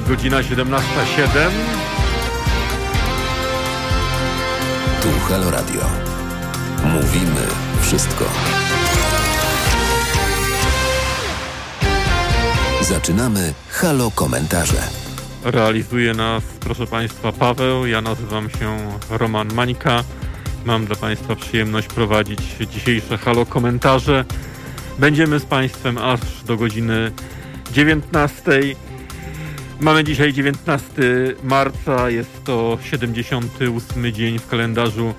godzina 17.07. Tu Halo Radio. Mówimy wszystko. Zaczynamy Halo Komentarze. Realizuje nas, proszę Państwa, Paweł. Ja nazywam się Roman Mańka. Mam dla Państwa przyjemność prowadzić dzisiejsze Halo Komentarze. Będziemy z Państwem aż do godziny 19. Mamy dzisiaj 19 marca, jest to 78 dzień w kalendarzu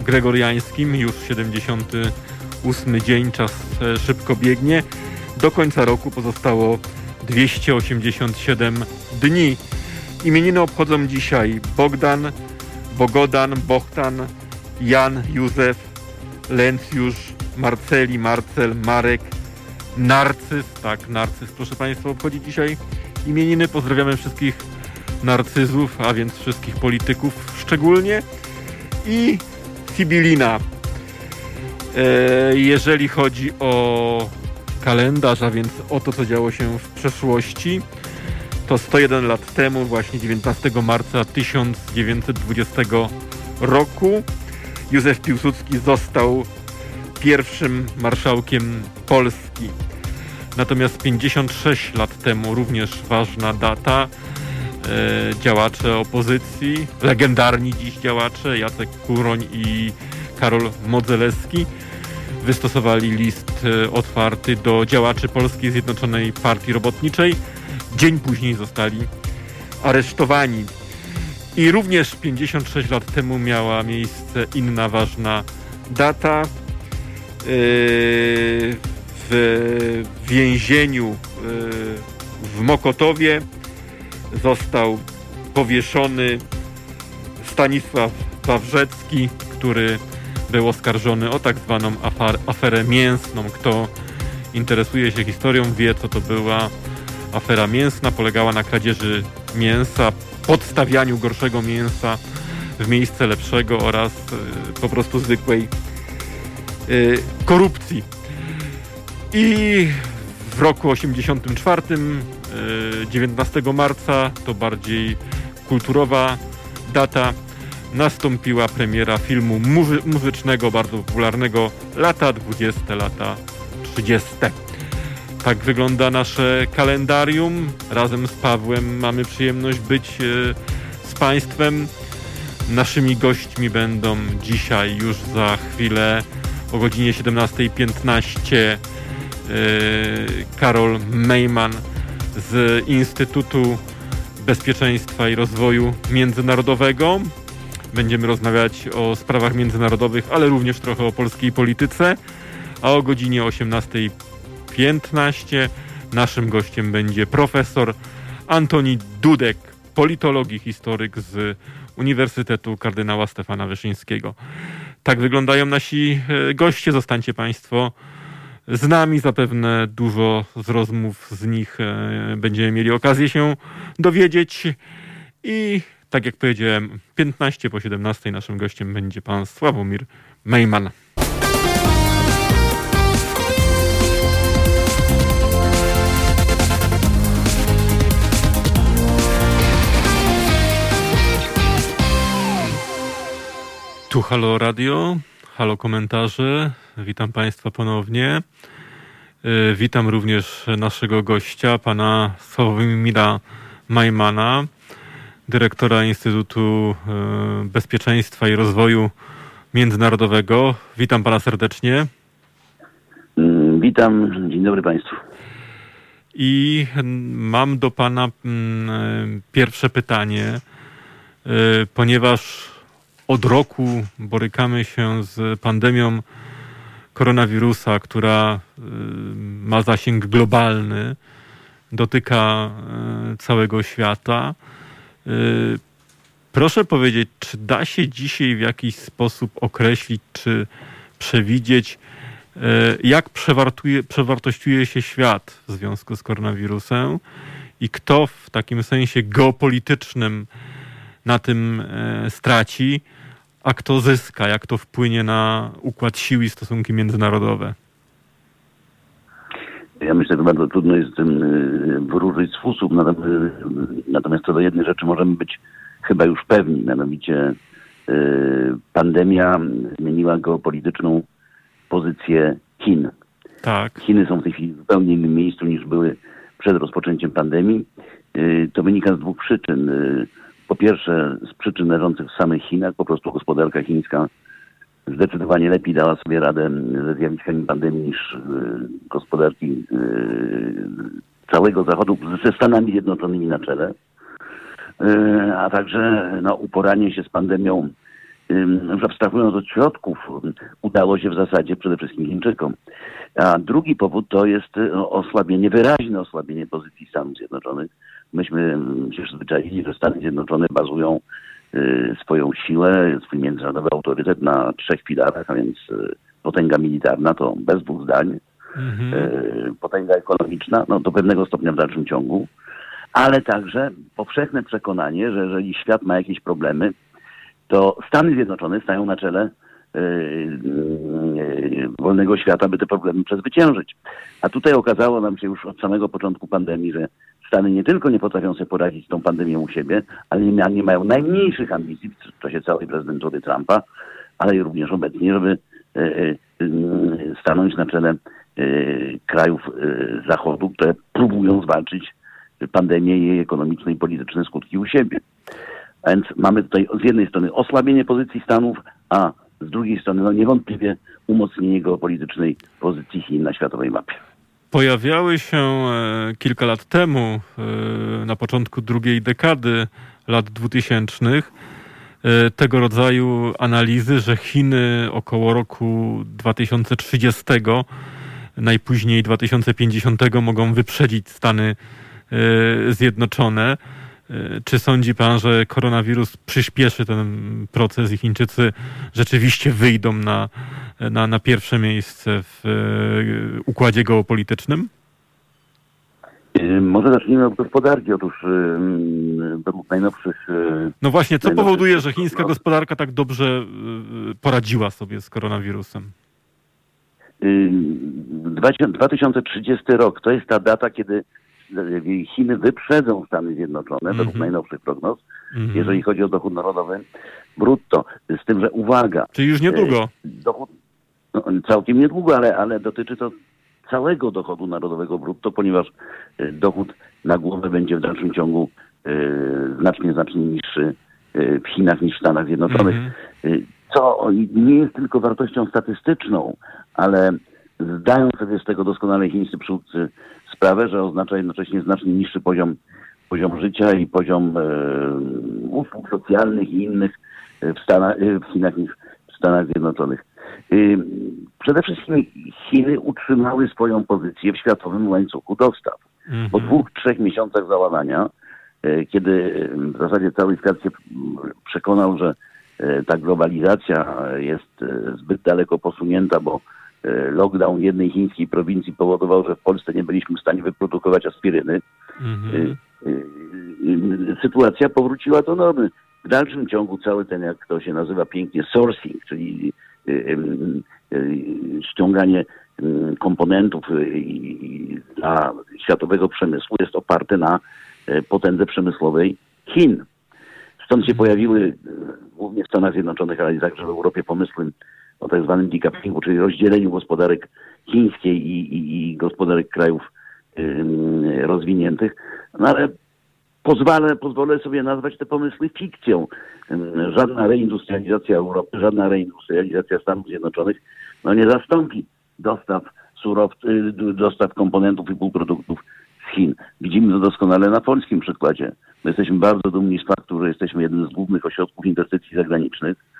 gregoriańskim, już 78 dzień, czas e, szybko biegnie. Do końca roku pozostało 287 dni. Imieniny obchodzą dzisiaj Bogdan, Bogodan, Bohtan, Jan, Józef, Lencjusz, Marceli, Marcel, Marek, Narcyz, tak, Narcyz, proszę Państwa, obchodzi dzisiaj imieniny. Pozdrawiamy wszystkich narcyzów, a więc wszystkich polityków szczególnie. I Sibilina. E, jeżeli chodzi o kalendarz, a więc o to, co działo się w przeszłości, to 101 lat temu, właśnie 19 marca 1920 roku, Józef Piłsudski został pierwszym marszałkiem Polski. Natomiast 56 lat temu, również ważna data, e, działacze opozycji, legendarni dziś działacze Jacek Kuroń i Karol Modzelewski wystosowali list e, otwarty do działaczy Polskiej Zjednoczonej Partii Robotniczej. Dzień później zostali aresztowani. I również 56 lat temu miała miejsce inna ważna data. Yy, w więzieniu yy, w Mokotowie został powieszony Stanisław Wawrzecki, który był oskarżony o tak zwaną aferę mięsną. Kto interesuje się historią, wie co to była afera mięsna. Polegała na kradzieży mięsa, podstawianiu gorszego mięsa w miejsce lepszego oraz y, po prostu zwykłej y, korupcji. I w roku 84, 19 y, marca, to bardziej kulturowa data, nastąpiła premiera filmu muzy muzycznego, bardzo popularnego lata 20, lata 30. Tak wygląda nasze kalendarium. Razem z Pawłem mamy przyjemność być e, z Państwem. Naszymi gośćmi będą dzisiaj już za chwilę o godzinie 17.15 e, Karol Mejman z Instytutu Bezpieczeństwa i Rozwoju Międzynarodowego. Będziemy rozmawiać o sprawach międzynarodowych, ale również trochę o polskiej polityce. A o godzinie 18.15 naszym gościem będzie profesor Antoni Dudek, politolog i historyk z Uniwersytetu Kardynała Stefana Wyszyńskiego. Tak wyglądają nasi e, goście. Zostańcie Państwo z nami. Zapewne dużo z rozmów z nich e, będziemy mieli okazję się dowiedzieć. I tak jak powiedziałem, 15 po 17 naszym gościem będzie pan Sławomir Mejman. Tu Halo Radio, Halo Komentarze. Witam Państwa ponownie. E, witam również naszego gościa, pana Sławomira Majmana, dyrektora Instytutu e, Bezpieczeństwa i Rozwoju Międzynarodowego. Witam pana serdecznie. Mm, witam, dzień dobry Państwu. I mam do pana mm, pierwsze pytanie, ponieważ od roku borykamy się z pandemią koronawirusa, która y, ma zasięg globalny, dotyka y, całego świata. Y, proszę powiedzieć, czy da się dzisiaj w jakiś sposób określić, czy przewidzieć, jak przewartościuje się świat w związku z koronawirusem i kto w takim sensie geopolitycznym na tym straci, a kto zyska, jak to wpłynie na układ sił i stosunki międzynarodowe? Ja myślę, że bardzo trudno jest tym y, wróżyć z fusów, natomiast, natomiast co do jednej rzeczy możemy być chyba już pewni, mianowicie pandemia zmieniła geopolityczną pozycję Chin. Tak. Chiny są w tej chwili w zupełnie innym miejscu niż były przed rozpoczęciem pandemii. To wynika z dwóch przyczyn. Po pierwsze z przyczyn leżących w samych Chinach, po prostu gospodarka chińska zdecydowanie lepiej dała sobie radę ze zjawiskami pandemii niż y, gospodarki y, całego Zachodu ze Stanami Zjednoczonymi na czele. Y, a także no, uporanie się z pandemią, już abstrahując od środków, udało się w zasadzie przede wszystkim Chińczykom. A drugi powód to jest osłabienie, wyraźne osłabienie pozycji Stanów Zjednoczonych. Myśmy się przyzwyczaili, że Stany Zjednoczone bazują y, swoją siłę, swój międzynarodowy autorytet na trzech filarach, a więc y, potęga militarna, to bez dwóch zdań, Mhm. y, potęga ekonomiczna, no do pewnego stopnia w dalszym ciągu, ale także powszechne przekonanie, że jeżeli świat ma jakieś problemy, to Stany Zjednoczone stają na czele wolnego świata, by te problemy przezwyciężyć. A tutaj okazało nam się już od samego początku pandemii, że Stany nie tylko nie potrafią sobie poradzić z tą pandemią u siebie, ale nie, nie mają najmniejszych ambicji w czasie całej prezydentury Trumpa, ale i również obecnie, żeby y, y, y, stanąć na czele y, krajów Zachodu, które próbują zwalczyć pandemię i jej ekonomiczne i polityczne skutki u siebie. A więc mamy tutaj z jednej strony osłabienie pozycji Stanów, a z drugiej strony no niewątpliwie umocnienie geopolitycznej pozycji Chin na światowej mapie. Pojawiały się e, kilka lat temu, e, na początku drugiej dekady lat 2000, e, tego rodzaju analizy, że Chiny około roku 2030, najpóźniej 2050 mogą wyprzedzić Stany Zjednoczone. E, Czy sądzi pan, że koronawirus przyspieszy ten proces i Chińczycy rzeczywiście wyjdą na, na, na pierwsze miejsce w e, układzie geopolitycznym? Y, Może zacznijmy od gospodarki. Otóż y, według najnowszych y, No właśnie, co powoduje, że chińska gospodarka tak dobrze poradziła sobie z koronawirusem? y, 20- 2030 rok to jest ta data, kiedy y, Chiny wyprzedzą Stany Zjednoczone, według Mhm. najnowszych prognoz, Mhm. jeżeli chodzi o dochód narodowy brutto. Z tym, że uwaga, Czyli już niedługo. dochód no, całkiem niedługo, ale, ale dotyczy to całego dochodu narodowego brutto, ponieważ y, dochód na głowę będzie w dalszym ciągu y, znacznie, znacznie niższy w Chinach niż w Stanach Zjednoczonych. Mhm. Y, Co nie jest tylko wartością statystyczną, ale zdają sobie z tego doskonale chińscy przywódcy sprawę, że oznacza jednocześnie znacznie niższy poziom, poziom życia i poziom e, usług socjalnych i innych w, Stanach, e, w Chinach niż w Stanach Zjednoczonych. Przede wszystkim Chiny utrzymały swoją pozycję w światowym łańcuchu dostaw. Po Mhm. dwóch, trzech miesiącach załamania, e, kiedy e, w zasadzie cały świat się przekonał, że e, ta globalizacja jest e, zbyt daleko posunięta, bo e, lockdown jednej chińskiej prowincji powodował, że w Polsce nie byliśmy w stanie wyprodukować aspiryny. Mhm. Y, y, sytuacja powróciła do normy. W dalszym ciągu cały ten, jak to się nazywa pięknie, sourcing, czyli ściąganie komponentów i- dla światowego przemysłu jest oparte na potędze przemysłowej Chin. Stąd się pojawiły y, głównie w Stanach Zjednoczonych, ale także w Europie pomysły o tak zwanym decouplingu, czyli rozdzieleniu gospodarek chińskiej i, i, i gospodarek krajów rozwiniętych. No ale pozwolę, pozwolę sobie nazwać te pomysły fikcją. Żadna reindustrializacja Europy, żadna reindustrializacja Stanów Zjednoczonych no nie zastąpi dostaw surowców, dostaw komponentów i półproduktów z Chin. Widzimy to doskonale na polskim przykładzie. My jesteśmy bardzo dumni z faktu, że jesteśmy jednym z głównych ośrodków inwestycji zagranicznych y,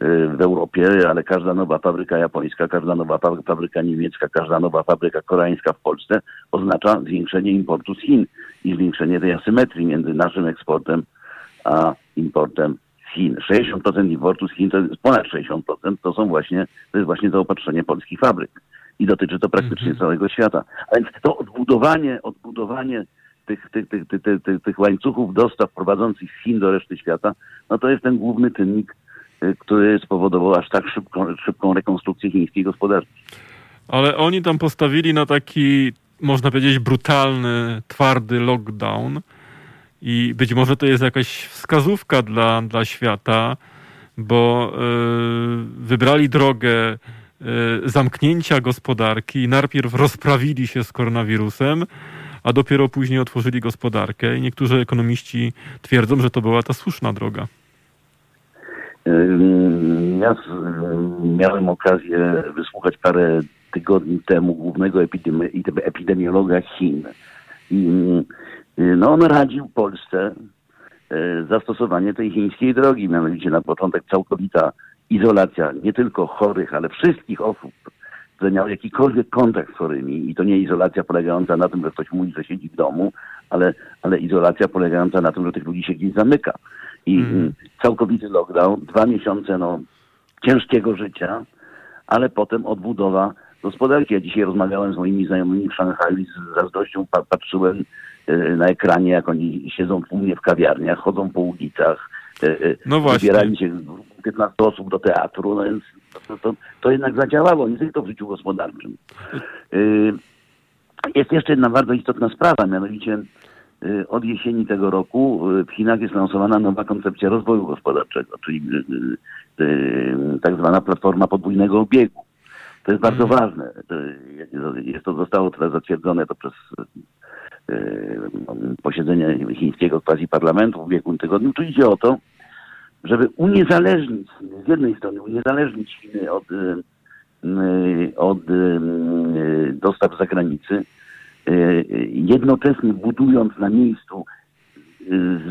w Europie, ale każda nowa fabryka japońska, każda nowa fa- fabryka niemiecka, każda nowa fabryka koreańska w Polsce oznacza zwiększenie importu z Chin i zwiększenie tej asymetrii między naszym eksportem a importem z Chin. 60% importu z Chin, to jest ponad 60%, to są właśnie, to jest właśnie zaopatrzenie polskich fabryk. I dotyczy to praktycznie Mhm. całego świata. A więc to odbudowanie, odbudowanie tych, tych, tych, tych, tych, tych, łańcuchów dostaw prowadzących z Chin do reszty świata, no to jest ten główny czynnik, y, który spowodował aż tak szybką, szybką rekonstrukcję chińskiej gospodarki. Ale oni tam postawili na taki można powiedzieć, brutalny, twardy lockdown. I być może to jest jakaś wskazówka dla, dla świata, bo wybrali drogę zamknięcia gospodarki i najpierw rozprawili się z koronawirusem, a dopiero później otworzyli gospodarkę. I niektórzy ekonomiści twierdzą, że to była ta słuszna droga. Ja miałem okazję wysłuchać parę tygodni temu głównego epidemiologa Chin. I no, on radził Polsce e, zastosowanie tej chińskiej drogi, mianowicie na początek całkowita izolacja nie tylko chorych, ale wszystkich osób, które miały jakikolwiek kontakt z chorymi i to nie izolacja polegająca na tym, że ktoś mówi, że siedzi w domu, ale, ale izolacja polegająca na tym, że tych ludzi się gdzieś zamyka. I mm. całkowity lockdown, dwa miesiące no, ciężkiego życia, ale potem odbudowa gospodarki. Ja dzisiaj rozmawiałem z moimi znajomymi w Szanghaju i z zazdrością patrzyłem e, na ekranie, jak oni siedzą tłumnie w kawiarniach, chodzą po ulicach, e, e, no wybierali się 15 osób do teatru, no więc to, to, to jednak zadziałało, nie tylko w życiu gospodarczym. Jest jeszcze jedna bardzo istotna sprawa, mianowicie od jesieni tego roku w Chinach jest lansowana nowa koncepcja rozwoju gospodarczego, czyli tak zwana platforma podwójnego obiegu. To jest bardzo mhm. ważne. Jest to zostało teraz zatwierdzone to przez posiedzenie chińskiego quasi parlamentu w ubiegłym tygodniu. Tu idzie o to, żeby uniezależnić, z jednej strony uniezależnić Chiny od, od dostaw z zagranicy, jednocześnie budując na miejscu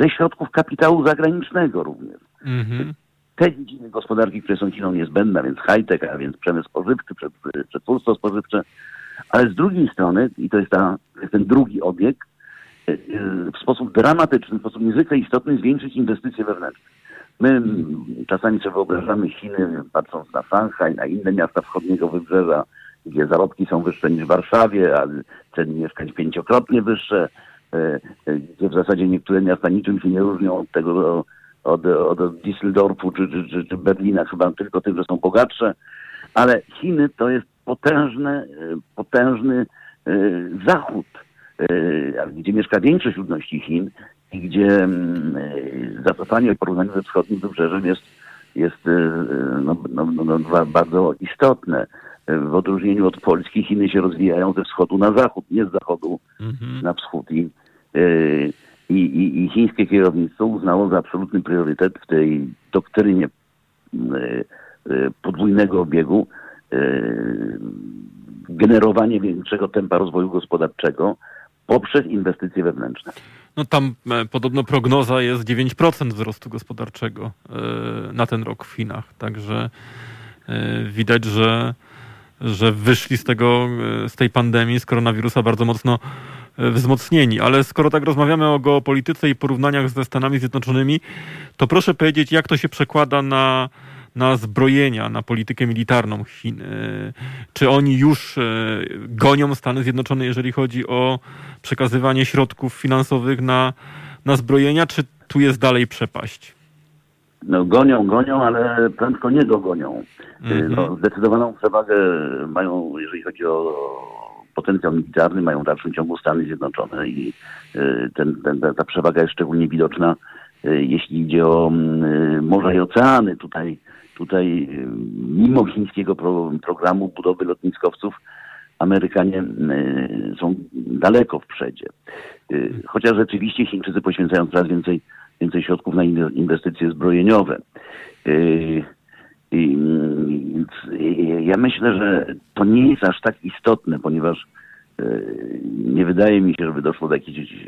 ze środków kapitału zagranicznego również. Mm-hmm. Te dziedziny gospodarki, które są Chiną niezbędne, więc high-tech, a więc przemysł spożywczy, przetwórstwo spożywcze, ale z drugiej strony, i to jest, ta, ten drugi obieg, w sposób dramatyczny, w sposób niezwykle istotny zwiększyć inwestycje wewnętrzne. My czasami sobie wyobrażamy Chiny, patrząc na Szanghaj, na inne miasta wschodniego wybrzeża, gdzie zarobki są wyższe niż w Warszawie, a ceny mieszkań pięciokrotnie wyższe, e, e, gdzie w zasadzie niektóre miasta niczym się nie różnią od tego, od, od Düsseldorfu czy, czy, czy, Berlina, chyba tylko tym, że są bogatsze, ale Chiny to jest potężny, e, potężny zachód, gdzie mieszka większość ludności Chin i gdzie mm, zacofanie w porównaniu ze wschodnim wybrzeżem jest, jest no, no, no, no, bardzo istotne. W odróżnieniu od Polski Chiny się rozwijają ze wschodu na zachód, nie z zachodu mhm. na wschód. I, i, i, I chińskie kierownictwo uznało za absolutny priorytet w tej doktrynie podwójnego obiegu generowanie większego tempa rozwoju gospodarczego poprzez inwestycje wewnętrzne. No tam e, podobno prognoza jest 9% wzrostu gospodarczego e, na ten rok w Chinach. Także e, widać, że, że wyszli z tego, z tej pandemii, z koronawirusa bardzo mocno wzmocnieni. Ale skoro tak rozmawiamy o geopolityce i porównaniach ze Stanami Zjednoczonymi, to proszę powiedzieć, jak to się przekłada na na zbrojenia, na politykę militarną Chin. Czy oni już e, gonią Stany Zjednoczone, jeżeli chodzi o przekazywanie środków finansowych na, na zbrojenia, czy tu jest dalej przepaść? No gonią, gonią, ale prędko nie dogonią. Mm-hmm. No, zdecydowaną przewagę mają, jeżeli chodzi o potencjał militarny, mają w dalszym ciągu Stany Zjednoczone i e, ten, ten, ta przewaga jest szczególnie widoczna, jeśli idzie o mm, morza i oceany. Tutaj Tutaj y, mimo chińskiego pro, programu budowy lotniskowców Amerykanie y, są daleko w przedzie. Y, chociaż rzeczywiście Chińczycy poświęcają coraz więcej, więcej środków na inwestycje zbrojeniowe. Ja myślę, że to nie jest aż tak istotne, ponieważ nie wydaje mi się, żeby doszło do jakiejś.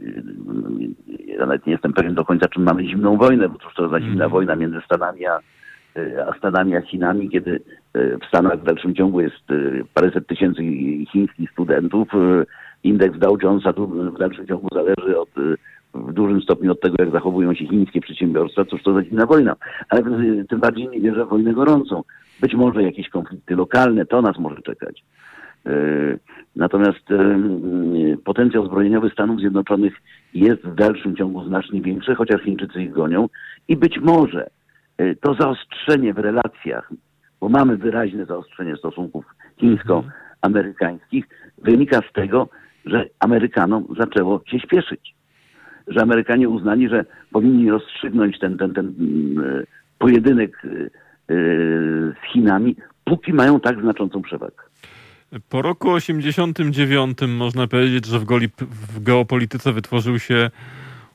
Ja nawet nie jestem pewien do końca, czym mamy zimną wojnę, bo cóż to za zimna mm. wojna między Stanami a, a Stanami, a Chinami, kiedy w Stanach w dalszym ciągu jest paręset tysięcy chińskich studentów. Indeks Dow Jonesa tu w dalszym ciągu zależy od, w dużym stopniu od tego, jak zachowują się chińskie przedsiębiorstwa, cóż to za dziwna wojna. Ale tym bardziej nie wierzę w wojnę gorącą. Być może jakieś konflikty lokalne, to nas może czekać. Natomiast potencjał zbrojeniowy Stanów Zjednoczonych jest w dalszym ciągu znacznie większy, chociaż Chińczycy ich gonią i być może Y, to zaostrzenie w relacjach, bo mamy wyraźne zaostrzenie stosunków chińsko-amerykańskich, wynika z tego, że Amerykanom zaczęło się śpieszyć. Że Amerykanie uznali, że powinni rozstrzygnąć ten, ten, ten mm, pojedynek z Chinami, póki mają tak znaczącą przewagę. Po roku 89 można powiedzieć, że w, goli, w geopolityce wytworzył się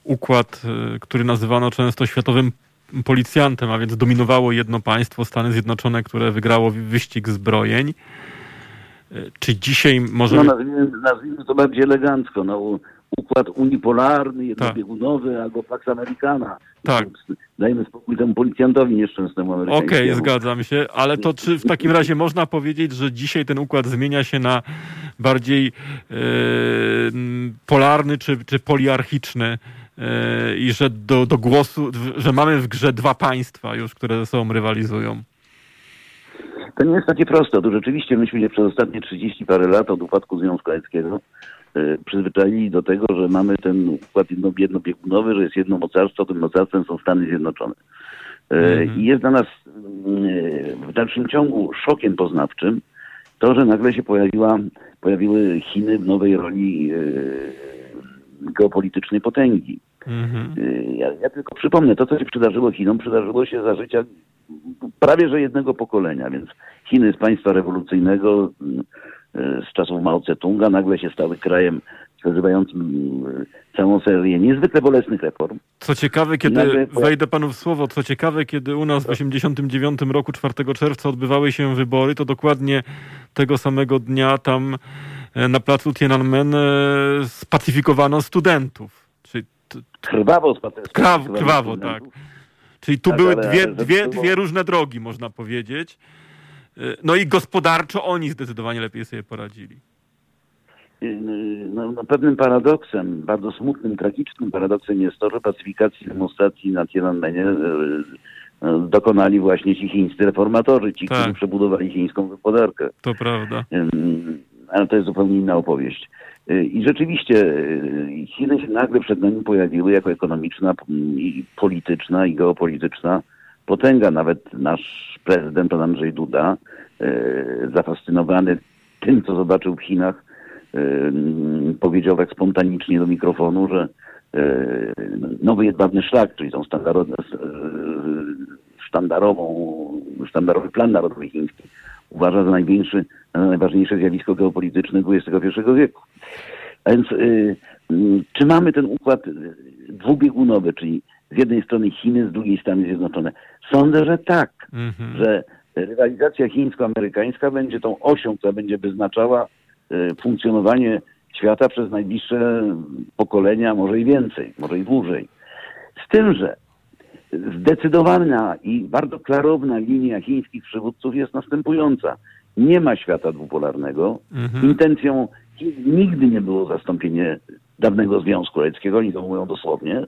układ, e, który nazywano często światowym policjantem, a więc dominowało jedno państwo, Stany Zjednoczone, które wygrało wyścig zbrojeń. E, czy dzisiaj może... No, nazwijmy, nazwijmy to bardziej elegancko. No, układ unipolarny, jednobiegunowy tak. albo Pax Americana. Tak. Dajmy spokój temu policjantowi nieszczęsnemu amerykańskiemu. Okej, okay, zgadzam się, ale to czy w takim razie można powiedzieć, że dzisiaj ten układ zmienia się na bardziej e, polarny czy, czy poliarchiczny e, i że do, do głosu, że mamy w grze dwa państwa już, które ze sobą rywalizują? To nie jest takie proste. To rzeczywiście myśmy się przez ostatnie 30 parę lat od upadku Związku Radzieckiego przyzwyczaili do tego, że mamy ten układ jednobiegunowy, że jest jedno mocarstwo, tym mocarstwem są Stany Zjednoczone. Mm. I jest dla nas e, w dalszym ciągu szokiem poznawczym to, że nagle się pojawiła, pojawiły Chiny w nowej roli geopolitycznej potęgi. Mm-hmm. Ja, ja, tylko przypomnę, to co się przydarzyło Chinom, przydarzyło się za życia prawie że jednego pokolenia, więc Chiny z państwa rewolucyjnego z czasów Mao Tse-tunga nagle się stały krajem przeżywającym mm, całą serię niezwykle bolesnych reform. Co ciekawe, kiedy, nagle... wejdę panu w słowo, co ciekawe, kiedy u nas w 89 roku 4 czerwca odbywały się wybory, to dokładnie tego samego dnia tam e, na placu Tiananmen e, spacyfikowano studentów. Czyli krwawo spacyfikowano Krwawo, tak. Czyli tu tak, były dwie, dwie, dwie różne drogi, można powiedzieć. No i gospodarczo oni zdecydowanie lepiej sobie poradzili. No, no, pewnym paradoksem, bardzo smutnym, tragicznym paradoksem jest to, że pacyfikacji demonstracji na Tiananmenie e, e, dokonali właśnie ci chińscy reformatorzy, ci, tak. którzy przebudowali chińską gospodarkę. To prawda. Ale to jest zupełnie inna opowieść. I rzeczywiście Chiny się nagle przed nami pojawiły jako ekonomiczna, i polityczna i geopolityczna potęga. Nawet nasz prezydent, pan Andrzej Duda, e, zafascynowany tym, co zobaczył w Chinach, e, powiedział tak spontanicznie do mikrofonu, że e, nowy jedwabny szlak, czyli tą sztandarową, sztandarowy plan narodowy chiński, uważa za największy, najważniejsze zjawisko geopolityczne XXI wieku. A więc czy mamy ten układ dwubiegunowy, czyli z jednej strony Chiny, z drugiej Stany Zjednoczone. Sądzę, że tak, mhm. że rywalizacja chińsko-amerykańska będzie tą osią, która będzie wyznaczała e, funkcjonowanie świata przez najbliższe pokolenia, może i więcej, może i dłużej. Z tym, że zdecydowana i bardzo klarowna linia chińskich przywódców jest następująca. Nie ma świata dwupolarnego. Mhm. Intencją Chin nigdy nie było zastąpienie dawnego Związku Radzieckiego, oni to mówią dosłownie.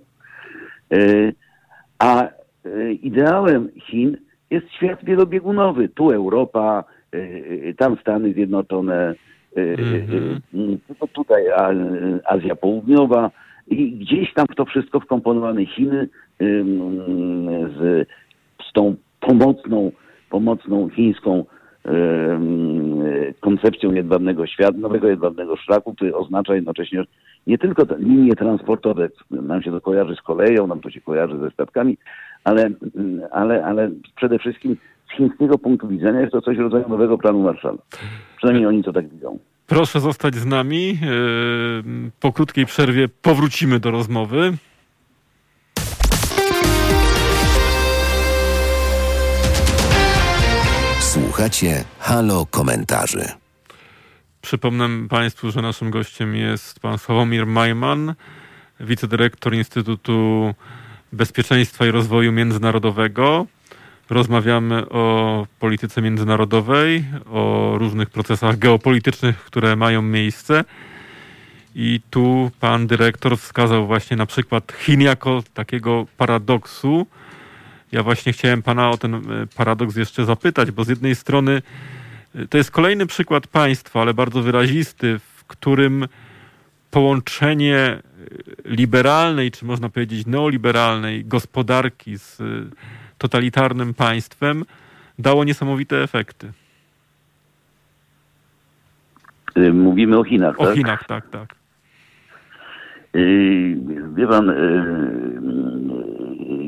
E, a e, ideałem Chin jest świat wielobiegunowy. Tu Europa, e, tam Stany Zjednoczone, mm-hmm. tutaj Azja Południowa i gdzieś tam w to wszystko wkomponowane Chiny z, z tą pomocną, pomocną chińską koncepcją jedwabnego świata, nowego jedwabnego szlaku, który oznacza jednocześnie nie tylko te linie transportowe, nam się to kojarzy z koleją, nam to się kojarzy ze statkami, ale, ale, ale przede wszystkim z chińskiego punktu widzenia jest to coś rodzaju nowego planu Marszala. Przynajmniej oni to tak widzą. Proszę zostać z nami. Po krótkiej przerwie powrócimy do rozmowy. Słuchacie Halo Komentarzy. Przypomnę Państwu, że naszym gościem jest pan Sławomir Majman, wicedyrektor Instytutu Bezpieczeństwa i Rozwoju Międzynarodowego. Rozmawiamy o polityce międzynarodowej, o różnych procesach geopolitycznych, które mają miejsce. I tu pan dyrektor wskazał właśnie na przykład Chin jako takiego paradoksu. Ja właśnie chciałem pana o ten e, paradoks jeszcze zapytać, bo z jednej strony to jest kolejny przykład państwa, ale bardzo wyrazisty, w którym połączenie liberalnej, czy można powiedzieć neoliberalnej gospodarki z totalitarnym państwem dało niesamowite efekty. Mówimy o Chinach, O tak? Chinach, tak, tak. Wie pan,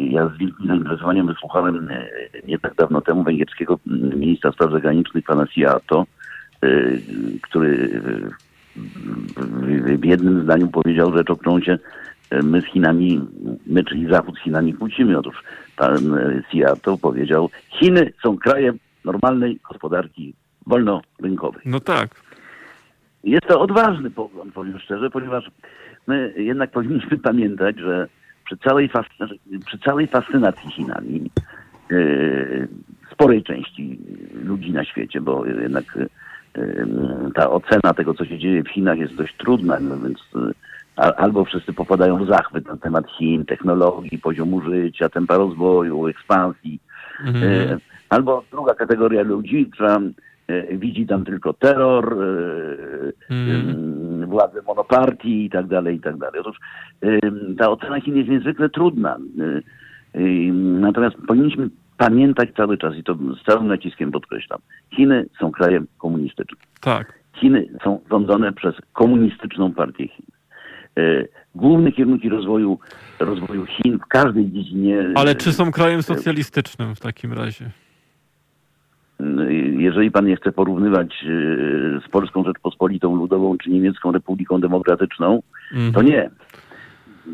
ja z wielkim zainteresowaniem wysłuchałem y, nie tak dawno temu węgierskiego ministra spraw zagranicznych, pana Siato, y, który y, w- jednym zdaniu powiedział rzecz, o którą się my z Chinami, my czyli Zachód z Chinami kłócimy. Otóż pan Siato powiedział, Chiny są krajem normalnej gospodarki wolnorynkowej. No tak. Jest to odważny pogląd, powiem szczerze, ponieważ my jednak powinniśmy pamiętać, że przy całej, fascy- przy całej fascynacji Chinami, yy, sporej części ludzi na świecie, bo jednak yy, ta ocena tego, co się dzieje w Chinach jest dość trudna, no więc yy, albo wszyscy popadają w zachwyt na temat Chin, technologii, poziomu życia, tempa rozwoju, ekspansji, Mhm. Albo druga kategoria ludzi, która widzi tam tylko terror, Mhm. Władzę monopartii i tak dalej, i tak dalej. Otóż ta ocena Chin jest niezwykle trudna. E, Natomiast powinniśmy pamiętać cały czas, i to z całym naciskiem podkreślam, Chiny są krajem komunistycznym. Tak. Chiny są rządzone przez komunistyczną partię Chin. E, Główne kierunki rozwoju, rozwoju Chin w każdej dziedzinie. Ale czy są krajem socjalistycznym w takim razie? Jeżeli pan nie chce porównywać e, z Polską Rzeczpospolitą Ludową czy Niemiecką Republiką Demokratyczną, Mhm. to nie.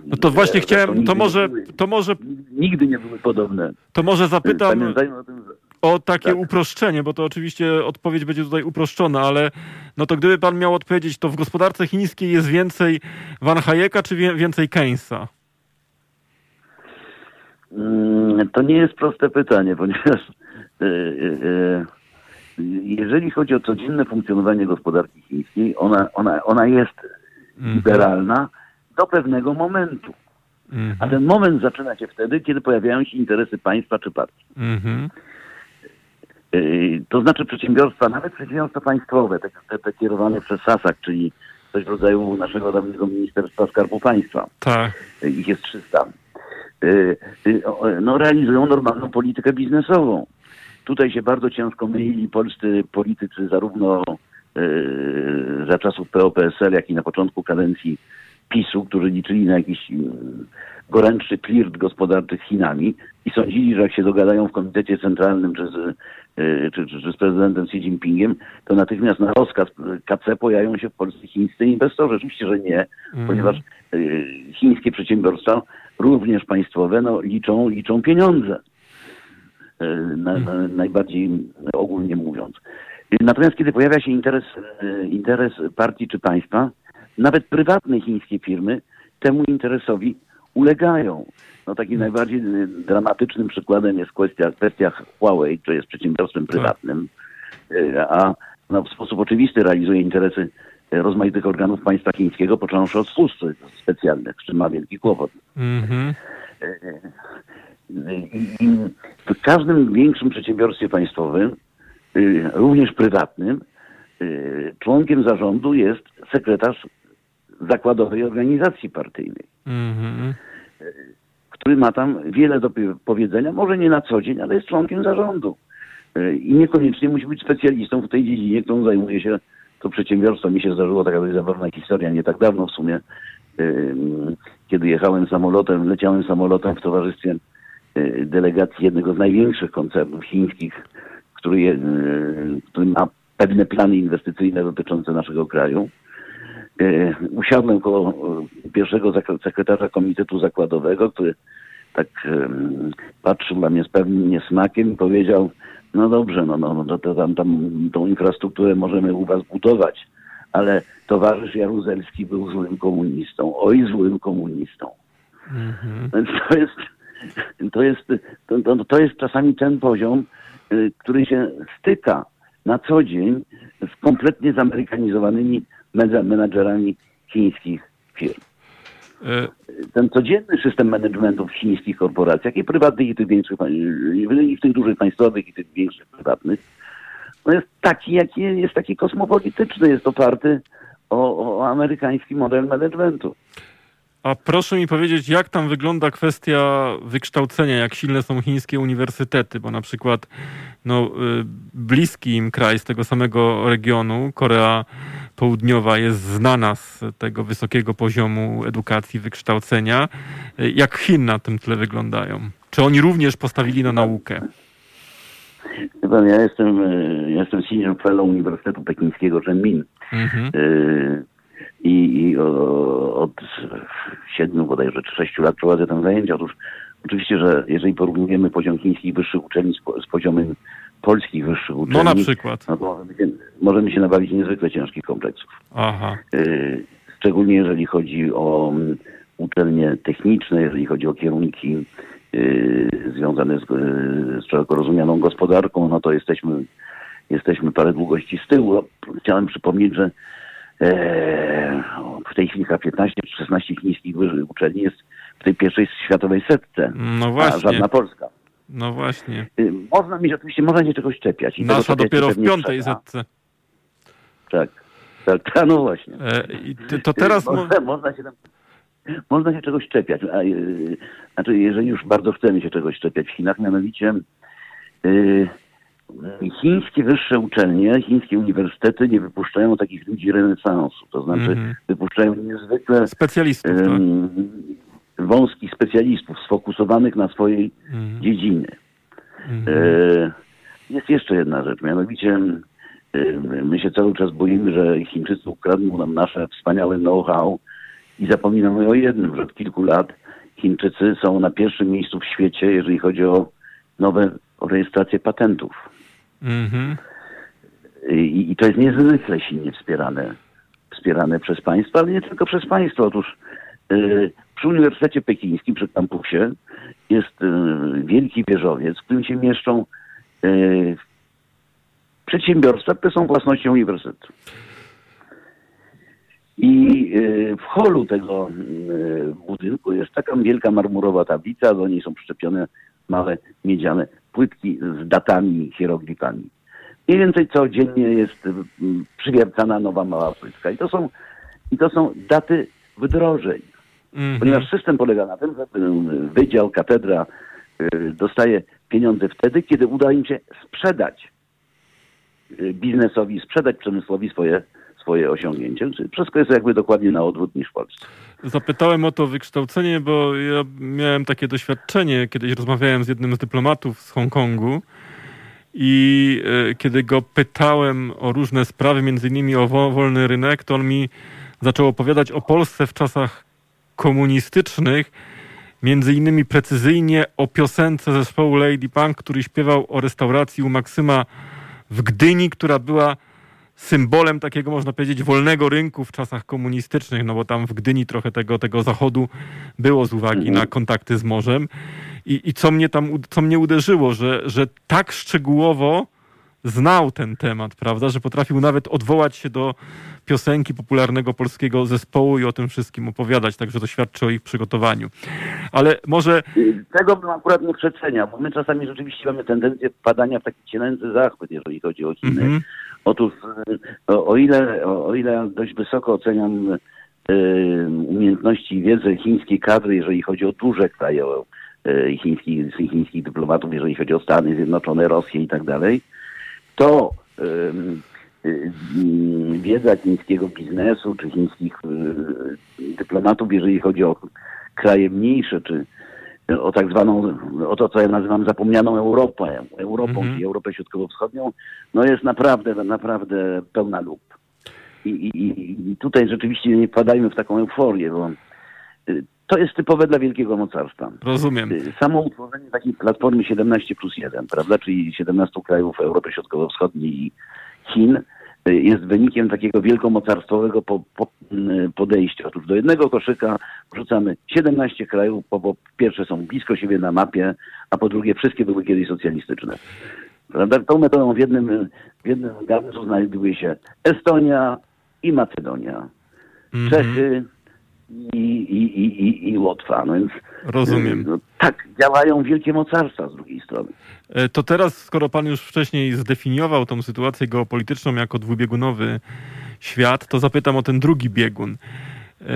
No to właśnie Zresztą chciałem, to może, to może, Nigdy nie były podobne. to może zapytam Pamiętajmy o takie Tak. uproszczenie, bo to oczywiście odpowiedź będzie tutaj uproszczona, ale no to gdyby pan miał odpowiedzieć, to w gospodarce chińskiej jest więcej Van Hayeka czy więcej Keynesa? Mm, To nie jest proste pytanie, ponieważ e, e, e, jeżeli chodzi o codzienne funkcjonowanie gospodarki chińskiej, ona, ona, ona jest Mhm. liberalna do pewnego momentu. A Mhm. ten moment zaczyna się wtedy, kiedy pojawiają się interesy państwa czy partii. Mhm. To znaczy przedsiębiorstwa, nawet przedsiębiorstwa państwowe, te, te, te kierowane przez SASAK, czyli coś w rodzaju naszego dawnego Ministerstwa Skarbu Państwa, Tak. Ich jest 300, Yy, yy, o, no, realizują normalną politykę biznesową. Tutaj się bardzo ciężko myli polscy politycy zarówno yy, za czasów PO-PSL, jak i na początku kadencji PiSu, którzy liczyli na jakiś yy, gorętszy flirt gospodarczy z Chinami i sądzili, że jak się dogadają w Komitecie Centralnym czy z, yy, czy, czy, czy z prezydentem Xi Jinpingiem, to natychmiast na rozkaz KC pojawią się w Polsce chińscy inwestorzy. Oczywiście, że nie, Mhm. ponieważ chińskie przedsiębiorstwa, również państwowe, no, liczą, liczą pieniądze. Na, na, najbardziej ogólnie mówiąc. Natomiast kiedy pojawia się interes, yy, interes partii czy państwa, nawet prywatne chińskie firmy temu interesowi ulegają. No takim najbardziej y, dramatycznym przykładem jest kwestia, kwestia Huawei, które jest przedsiębiorstwem prywatnym, y, a no, w sposób oczywisty realizuje interesy rozmaitych organów państwa chińskiego, począwszy od służb specjalnych, z czym ma wielki kłopot. Mhm. I- i W każdym większym przedsiębiorstwie państwowym, y, również prywatnym, y, członkiem zarządu jest sekretarz zakładowej organizacji partyjnej, Mhm. który ma tam wiele do powiedzenia, może nie na co dzień, ale jest członkiem zarządu. Y, I niekoniecznie musi być specjalistą w tej dziedzinie, którą zajmuje się to przedsiębiorstwo. Mi się zdarzyła taka dość zabawna historia, nie tak dawno w sumie, kiedy jechałem samolotem, leciałem samolotem w towarzystwie delegacji jednego z największych koncernów chińskich, który, je, y, który ma pewne plany inwestycyjne dotyczące naszego kraju. Y, Usiadłem koło y, pierwszego sekretarza komitetu zakładowego, który tak patrzył na mnie z pewnym niesmakiem i powiedział, no dobrze, no, no, no to tam, tam tą infrastrukturę możemy u was budować, ale towarzysz Jaruzelski był złym komunistą, oj złym komunistą. Mhm. Więc to jest, to jest, to, to, jest czasami ten poziom, y, który się styka na co dzień z kompletnie zamerykanizowanymi menadżerami chińskich firm. E, Ten codzienny system managementu w chińskich korporacjach, i prywatnych, i tych większych, i w tych dużych państwowych, i tych większych prywatnych, no jest taki, jaki jest taki kosmopolityczny, jest oparty o, o amerykański model managementu. A proszę mi powiedzieć, jak tam wygląda kwestia wykształcenia, jak silne są chińskie uniwersytety, bo na przykład no, y, bliski im kraj z tego samego regionu, Korea Południowa jest znana z tego wysokiego poziomu edukacji, wykształcenia. Jak Chin na tym tle wyglądają? Czy oni również postawili na naukę? Pan, ja jestem, ja jestem senior fellow Uniwersytetu Pekińskiego Zhenmin. Mhm. E, I, i o, od siedmiu bodajże czy sześciu lat prowadzę tam zajęcia. Otóż oczywiście, że jeżeli porównujemy poziom chińskich wyższych uczelni z, z poziomem polskich wyższych uczelni, no na przykład, no to możemy się, nabawić niezwykle ciężkich kompleksów. Aha. E, szczególnie jeżeli chodzi o mm, uczelnie techniczne, jeżeli chodzi o kierunki Y, związane z, y, z szeroko rozumianą gospodarką, no to jesteśmy, jesteśmy parę długości z tyłu. Chciałem przypomnieć, że w tej chwili chyba 15 czy 16 chińskich uczelni jest w tej pierwszej światowej setce, no właśnie. a żadna Polska. No właśnie. Y, można mieć oczywiście, można się czegoś czepiać. I Nasza dopiero w piątej setce. Tak, tak, no właśnie. E, to teraz... Można, można się tam można się czegoś czepiać. A, yy, znaczy, jeżeli już bardzo chcemy się czegoś czepiać w Chinach, mianowicie yy, chińskie wyższe uczelnie, chińskie uniwersytety nie wypuszczają takich ludzi renesansu. To znaczy mm wypuszczają niezwykle specjalistów, tak? wąskich specjalistów sfokusowanych na swojej mm dziedzinie. Mm -hmm. jest jeszcze jedna rzecz, mianowicie my się cały czas boimy, że Chińczycy ukradną nam nasze wspaniałe know-how, i zapominamy o jednym, że od kilku lat Chińczycy są na pierwszym miejscu w świecie, jeżeli chodzi o nowe o rejestrację patentów. Mm-hmm. I, I, to jest niezwykle silnie wspierane, wspierane przez państwa, ale nie tylko przez państwo. Otóż y, przy Uniwersytecie Pekińskim, przy kampusie jest y, wielki wieżowiec, w którym się mieszczą y, przedsiębiorstwa, które są własnością uniwersytetu. I y, w holu tego budynku jest taka wielka marmurowa tablica, do niej są przyczepione małe miedziane płytki z datami, hieroglifami. Mniej więcej codziennie jest y, przywiercana nowa mała płytka. I to są, i to są daty wdrożeń. Mm -hmm. Ponieważ system polega na tym, że wydział, katedra dostaje pieniądze wtedy, kiedy uda im się sprzedać biznesowi, sprzedać przemysłowi swoje swoje osiągnięcia. Wszystko jest jakby dokładnie na odwrót niż w Polsce. Zapytałem o to wykształcenie, bo ja miałem takie doświadczenie, kiedyś rozmawiałem z jednym z dyplomatów z Hongkongu i e, kiedy go pytałem o różne sprawy, między innymi o wolny rynek, to on mi zaczął opowiadać o Polsce w czasach komunistycznych, między innymi precyzyjnie o piosence zespołu Lady Punk, który śpiewał o restauracji u Maksyma w Gdyni, która była symbolem takiego, można powiedzieć, wolnego rynku w czasach komunistycznych, no bo tam w Gdyni trochę tego, tego zachodu było z uwagi mhm. na kontakty z morzem. I, I co mnie tam, co mnie uderzyło, że, że tak szczegółowo znał ten temat, prawda, że potrafił nawet odwołać się do piosenki popularnego polskiego zespołu i o tym wszystkim opowiadać, także to świadczy o ich przygotowaniu. Ale może... Tego bym akurat nie przeceniał, bo my czasami rzeczywiście mamy tendencję wpadania w taki cielęcy zachwyt, jeżeli chodzi o Chiny. Mm -hmm. Otóż o, o, ile, o, o ile dość wysoko oceniam y, umiejętności i wiedzę chińskiej kadry, jeżeli chodzi o duże kraje, y, chińskich, chińskich dyplomatów, jeżeli chodzi o Stany Zjednoczone, Rosję i tak dalej, to wiedza chińskiego biznesu czy chińskich dyplomatów, jeżeli chodzi o kraje mniejsze, czy o tak zwaną, o to, co ja nazywam zapomnianą Europę, Europą, -hmm. czyli Europę Środkowo-Wschodnią, no jest naprawdę, naprawdę pełna lub. I, i, I tutaj rzeczywiście nie wpadajmy w taką euforię, bo y, to jest typowe dla wielkiego mocarstwa. Rozumiem. Y, samo utworzenie takiej platformy 17 plus 1, prawda, czyli 17 krajów Europy Środkowo-Wschodniej i Chin, jest wynikiem takiego wielkomocarstwowego po, po, mm, podejścia. Otóż do jednego koszyka wrzucamy 17 krajów, bo, bo pierwsze są blisko siebie na mapie, a po drugie wszystkie były kiedyś socjalistyczne. Prawda? Tą metodą w jednym, w jednym garncu znajduje się Estonia i Macedonia. -hmm. Czechy, i, i, i, i Łotwa. No więc, Rozumiem. No, tak, działają wielkie mocarstwa z drugiej strony. E, to teraz, skoro pan już wcześniej zdefiniował tą sytuację geopolityczną jako dwubiegunowy świat, to zapytam o ten drugi biegun. E,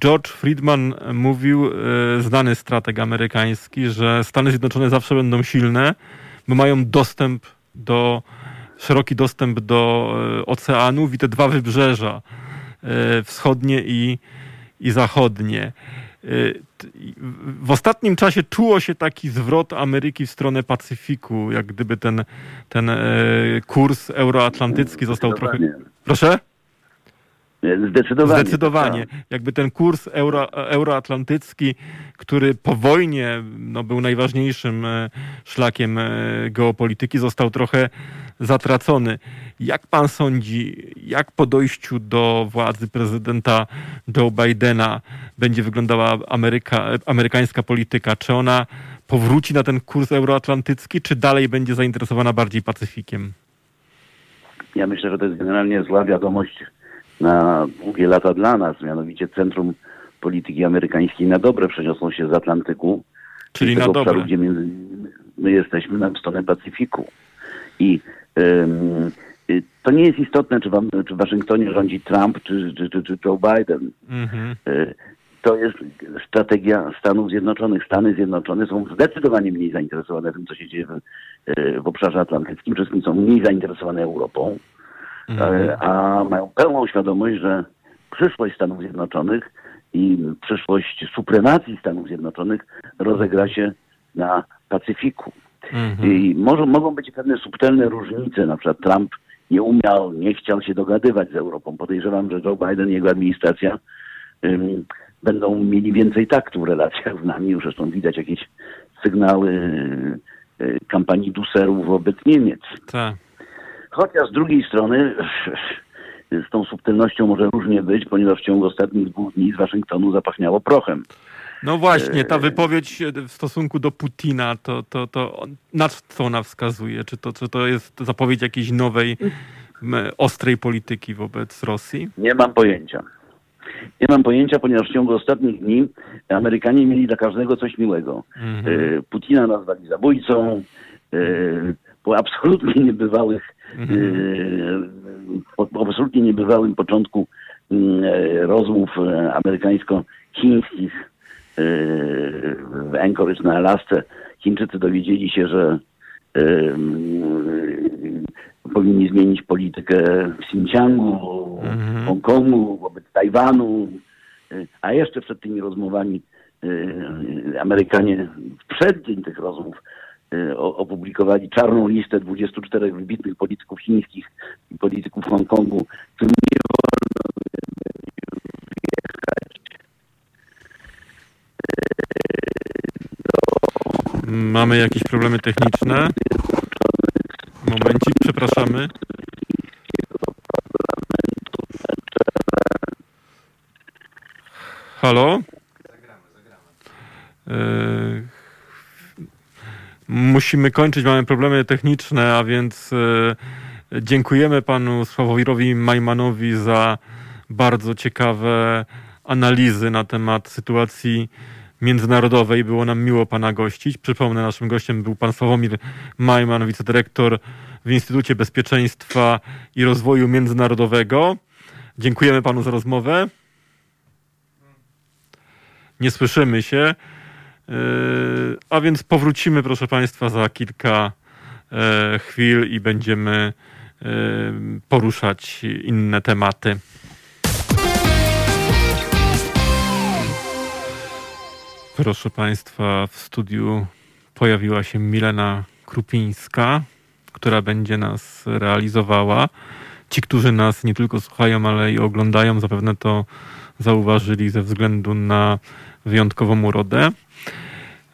George Friedman mówił, e, znany strateg amerykański, że Stany Zjednoczone zawsze będą silne, bo mają dostęp do szeroki dostęp do oceanów i te dwa wybrzeża, wschodnie i, i zachodnie. W ostatnim czasie czuło się taki zwrot Ameryki w stronę Pacyfiku, jak gdyby ten, ten kurs euroatlantycki został trochę. Proszę? Zdecydowanie. Zdecydowanie. Tak. Jakby ten kurs euro, euroatlantycki, który po wojnie no, był najważniejszym e, szlakiem e, geopolityki, został trochę zatracony. Jak pan sądzi, jak po dojściu do władzy prezydenta Joe Bidena będzie wyglądała Ameryka, amerykańska polityka? Czy ona powróci na ten kurs euroatlantycki, czy dalej będzie zainteresowana bardziej Pacyfikiem? Ja myślę, że to jest generalnie zła wiadomość na długie lata dla nas, mianowicie centrum polityki amerykańskiej na dobre przeniosło się z Atlantyku, czyli na obszaru, dobre. gdzie między, my jesteśmy na stronę Pacyfiku. I ym, to nie jest istotne, czy, wam, czy w Waszyngtonie rządzi Trump, czy, czy, czy, czy Joe Biden. Mhm. Y, to jest strategia Stanów Zjednoczonych. Stany Zjednoczone są zdecydowanie mniej zainteresowane tym, co się dzieje w, y, w obszarze atlantyckim. Przede wszystkim są mniej zainteresowane Europą. Mhm. a mają pełną świadomość, że przyszłość Stanów Zjednoczonych i przyszłość supremacji Stanów Zjednoczonych rozegra się na Pacyfiku. Mhm. I może, mogą być pewne subtelne różnice, na przykład Trump nie umiał, nie chciał się dogadywać z Europą. Podejrzewam, że Joe Biden i jego administracja um, będą mieli więcej taktu w relacjach z nami. Już zresztą widać jakieś sygnały y, kampanii duserów wobec Niemiec. Tak. Chociaż z drugiej strony z tą subtelnością może różnie być, ponieważ w ciągu ostatnich dwóch dni z Waszyngtonu zapachniało prochem. No właśnie, ta e, wypowiedź w stosunku do Putina, to, to, to na co ona wskazuje? Czy to, czy to jest zapowiedź jakiejś nowej, ostrej polityki wobec Rosji? Nie mam pojęcia. Nie mam pojęcia, ponieważ w ciągu ostatnich dni Amerykanie mieli dla każdego coś miłego. Mhm. E, Putina nazwali zabójcą, e, po absolutnie niebywałych. Po, po absolutnie niebywałym początku mm, rozmów amerykańsko-chińskich w Anchorage na Alasce. Chińczycy dowiedzieli się, że powinni zmienić politykę w Xinjiangu, mhm. Hongkongu, wobec Tajwanu, a jeszcze przed tymi rozmowami Amerykanie w przeddzień tych rozmów opublikowali czarną listę 24 wybitnych polityków chińskich i polityków Hongkongu, którym nie wolno wjechać Mamy jakieś problemy techniczne. Momencik, przepraszamy. Halo? E, musimy kończyć, mamy problemy techniczne, a więc e, dziękujemy panu Sławowirowi Majmanowi za bardzo ciekawe analizy na temat sytuacji międzynarodowej. Było nam miło Pana gościć. Przypomnę, naszym gościem był Pan Sławomir Majman, wicedyrektor w Instytucie Bezpieczeństwa i Rozwoju Międzynarodowego. Dziękujemy Panu za rozmowę. Nie słyszymy się. Yy, a więc powrócimy, proszę Państwa, za kilka e, chwil i będziemy e, poruszać inne tematy. Proszę Państwa, w studiu pojawiła się Milena Krupińska, która będzie nas realizowała. Ci, którzy nas nie tylko słuchają, ale i oglądają, zapewne to zauważyli ze względu na wyjątkową urodę.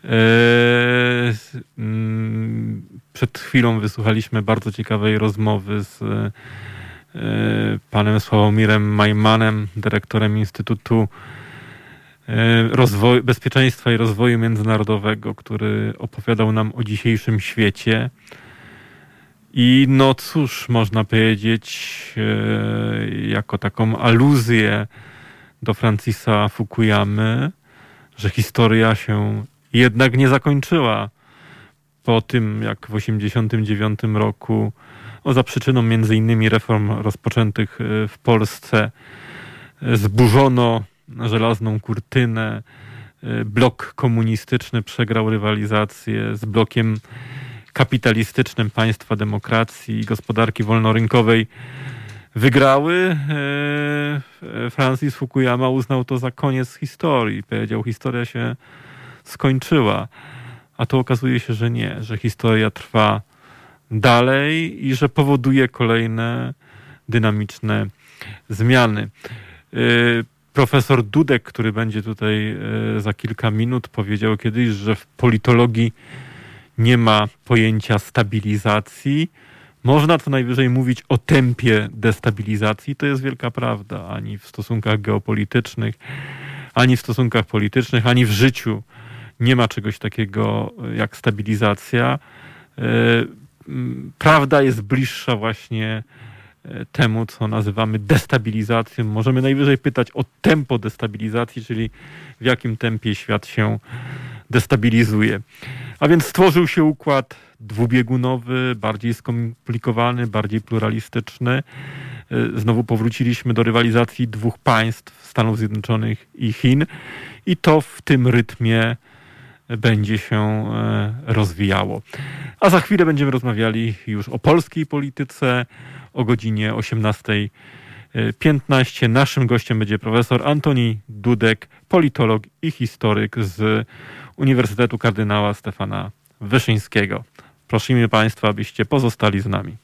Eee, mm, przed chwilą wysłuchaliśmy bardzo ciekawej rozmowy z e, panem Sławomirem Majmanem, dyrektorem Instytutu E, rozwoju, bezpieczeństwa i rozwoju międzynarodowego, który opowiadał nam o dzisiejszym świecie. I no cóż, można powiedzieć, jako taką aluzję do Francisa Fukuyamy, że historia się jednak nie zakończyła po tym, jak w 1989 roku, o za przyczyną między innymi reform rozpoczętych e, w Polsce, zburzono żelazną kurtynę. Y, blok komunistyczny przegrał rywalizację z blokiem kapitalistycznym państwa demokracji i gospodarki wolnorynkowej wygrały. Francis Fukuyama uznał to za koniec historii. Powiedział, historia się skończyła. A to okazuje się, że nie, że historia trwa dalej i że powoduje kolejne dynamiczne zmiany. E, profesor Dudek, który będzie tutaj e, za kilka minut, powiedział kiedyś, że w politologii nie ma pojęcia stabilizacji. Można co najwyżej mówić o tempie destabilizacji. To jest wielka prawda. Ani w stosunkach geopolitycznych, ani w stosunkach politycznych, ani w życiu nie ma czegoś takiego jak stabilizacja. E, prawda jest bliższa właśnie e, temu, co nazywamy destabilizacją. Możemy najwyżej pytać o tempo destabilizacji, czyli w jakim tempie świat się destabilizuje. A więc stworzył się układ dwubiegunowy, bardziej skomplikowany, bardziej pluralistyczny. E, znowu powróciliśmy do rywalizacji dwóch państw, Stanów Zjednoczonych i Chin, i to w tym rytmie będzie się e, rozwijało. A za chwilę będziemy rozmawiali już o polskiej polityce o godzinie 18.15. Naszym gościem będzie profesor Antoni Dudek, politolog i historyk z Uniwersytetu Kardynała Stefana Wyszyńskiego. Prosimy Państwa, abyście pozostali z nami.